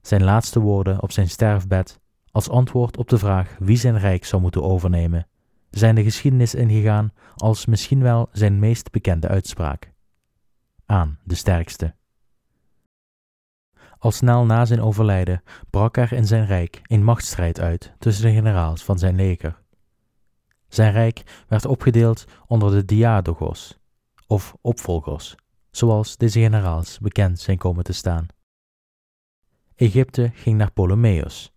Zijn laatste woorden op zijn sterfbed, als antwoord op de vraag wie zijn rijk zou moeten overnemen, zijn de geschiedenis ingegaan als misschien wel zijn meest bekende uitspraak. Aan de sterkste. Al snel na zijn overlijden brak er in zijn rijk een machtsstrijd uit tussen de generaals van zijn leger. Zijn rijk werd opgedeeld onder de diadogos, of opvolgers, zoals deze generaals bekend zijn komen te staan. Egypte ging naar Ptolemeus,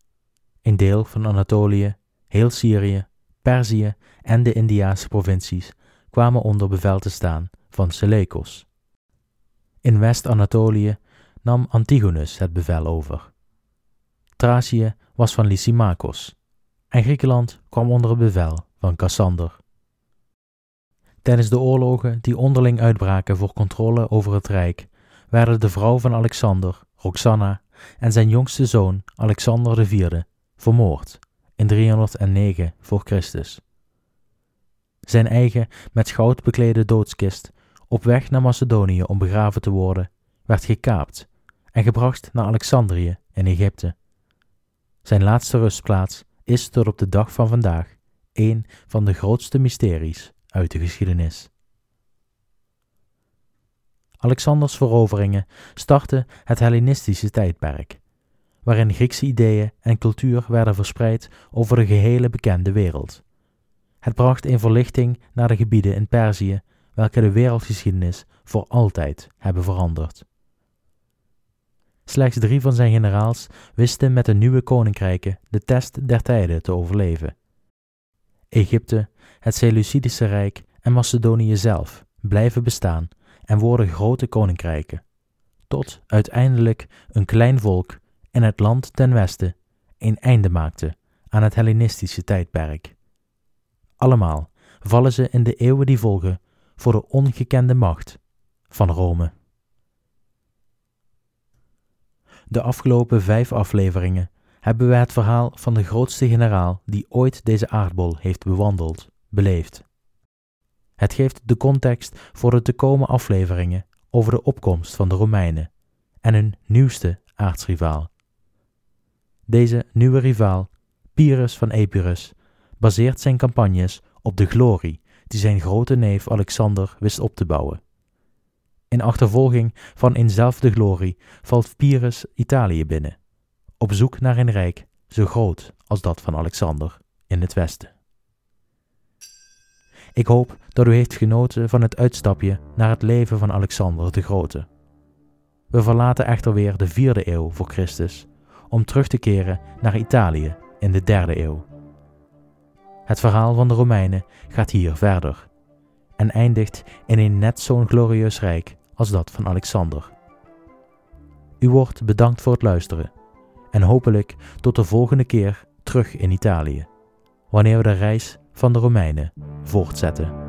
een deel van Anatolië, heel Syrië Perzië en de Indiaanse provincies kwamen onder bevel te staan van Seleucus. In West-Anatolië nam Antigonus het bevel over. Thracië was van Lysimachos en Griekenland kwam onder het bevel van Cassander. Tijdens de oorlogen die onderling uitbraken voor controle over het rijk, werden de vrouw van Alexander, Roxana, en zijn jongste zoon, Alexander IV, vermoord in 309 voor Christus. Zijn eigen met goud beklede doodskist, op weg naar Macedonië om begraven te worden, werd gekaapt en gebracht naar Alexandrië in Egypte. Zijn laatste rustplaats is tot op de dag van vandaag een van de grootste mysteries uit de geschiedenis. Alexanders veroveringen startten het Hellenistische tijdperk, waarin Griekse ideeën en cultuur werden verspreid over de gehele bekende wereld. Het bracht een verlichting naar de gebieden in Perzië, welke de wereldgeschiedenis voor altijd hebben veranderd. Slechts drie van zijn generaals wisten met de nieuwe koninkrijken de test der tijden te overleven. Egypte, het Seleucidische Rijk en Macedonië zelf blijven bestaan en worden grote koninkrijken, tot uiteindelijk een klein volk in het land ten westen een einde maakte aan het Hellenistische tijdperk. Allemaal vallen ze in de eeuwen die volgen voor de ongekende macht van Rome. De afgelopen vijf afleveringen hebben we het verhaal van de grootste generaal die ooit deze aardbol heeft bewandeld, beleefd. Het geeft de context voor de te komen afleveringen over de opkomst van de Romeinen en hun nieuwste aardsrivaal. Deze nieuwe rivaal, Pyrrhus van Epirus, baseert zijn campagnes op de glorie die zijn grote neef Alexander wist op te bouwen. In achtervolging van eenzelfde glorie valt Pyrrhus Italië binnen, op zoek naar een rijk zo groot als dat van Alexander in het westen. Ik hoop dat u heeft genoten van het uitstapje naar het leven van Alexander de Grote. We verlaten echter weer de vierde eeuw voor Christus om terug te keren naar Italië in de derde eeuw. Het verhaal van de Romeinen gaat hier verder en eindigt in een net zo'n glorieus rijk als dat van Alexander. U wordt bedankt voor het luisteren en hopelijk tot de volgende keer terug in Italië, wanneer we de reis van de Romeinen voortzetten.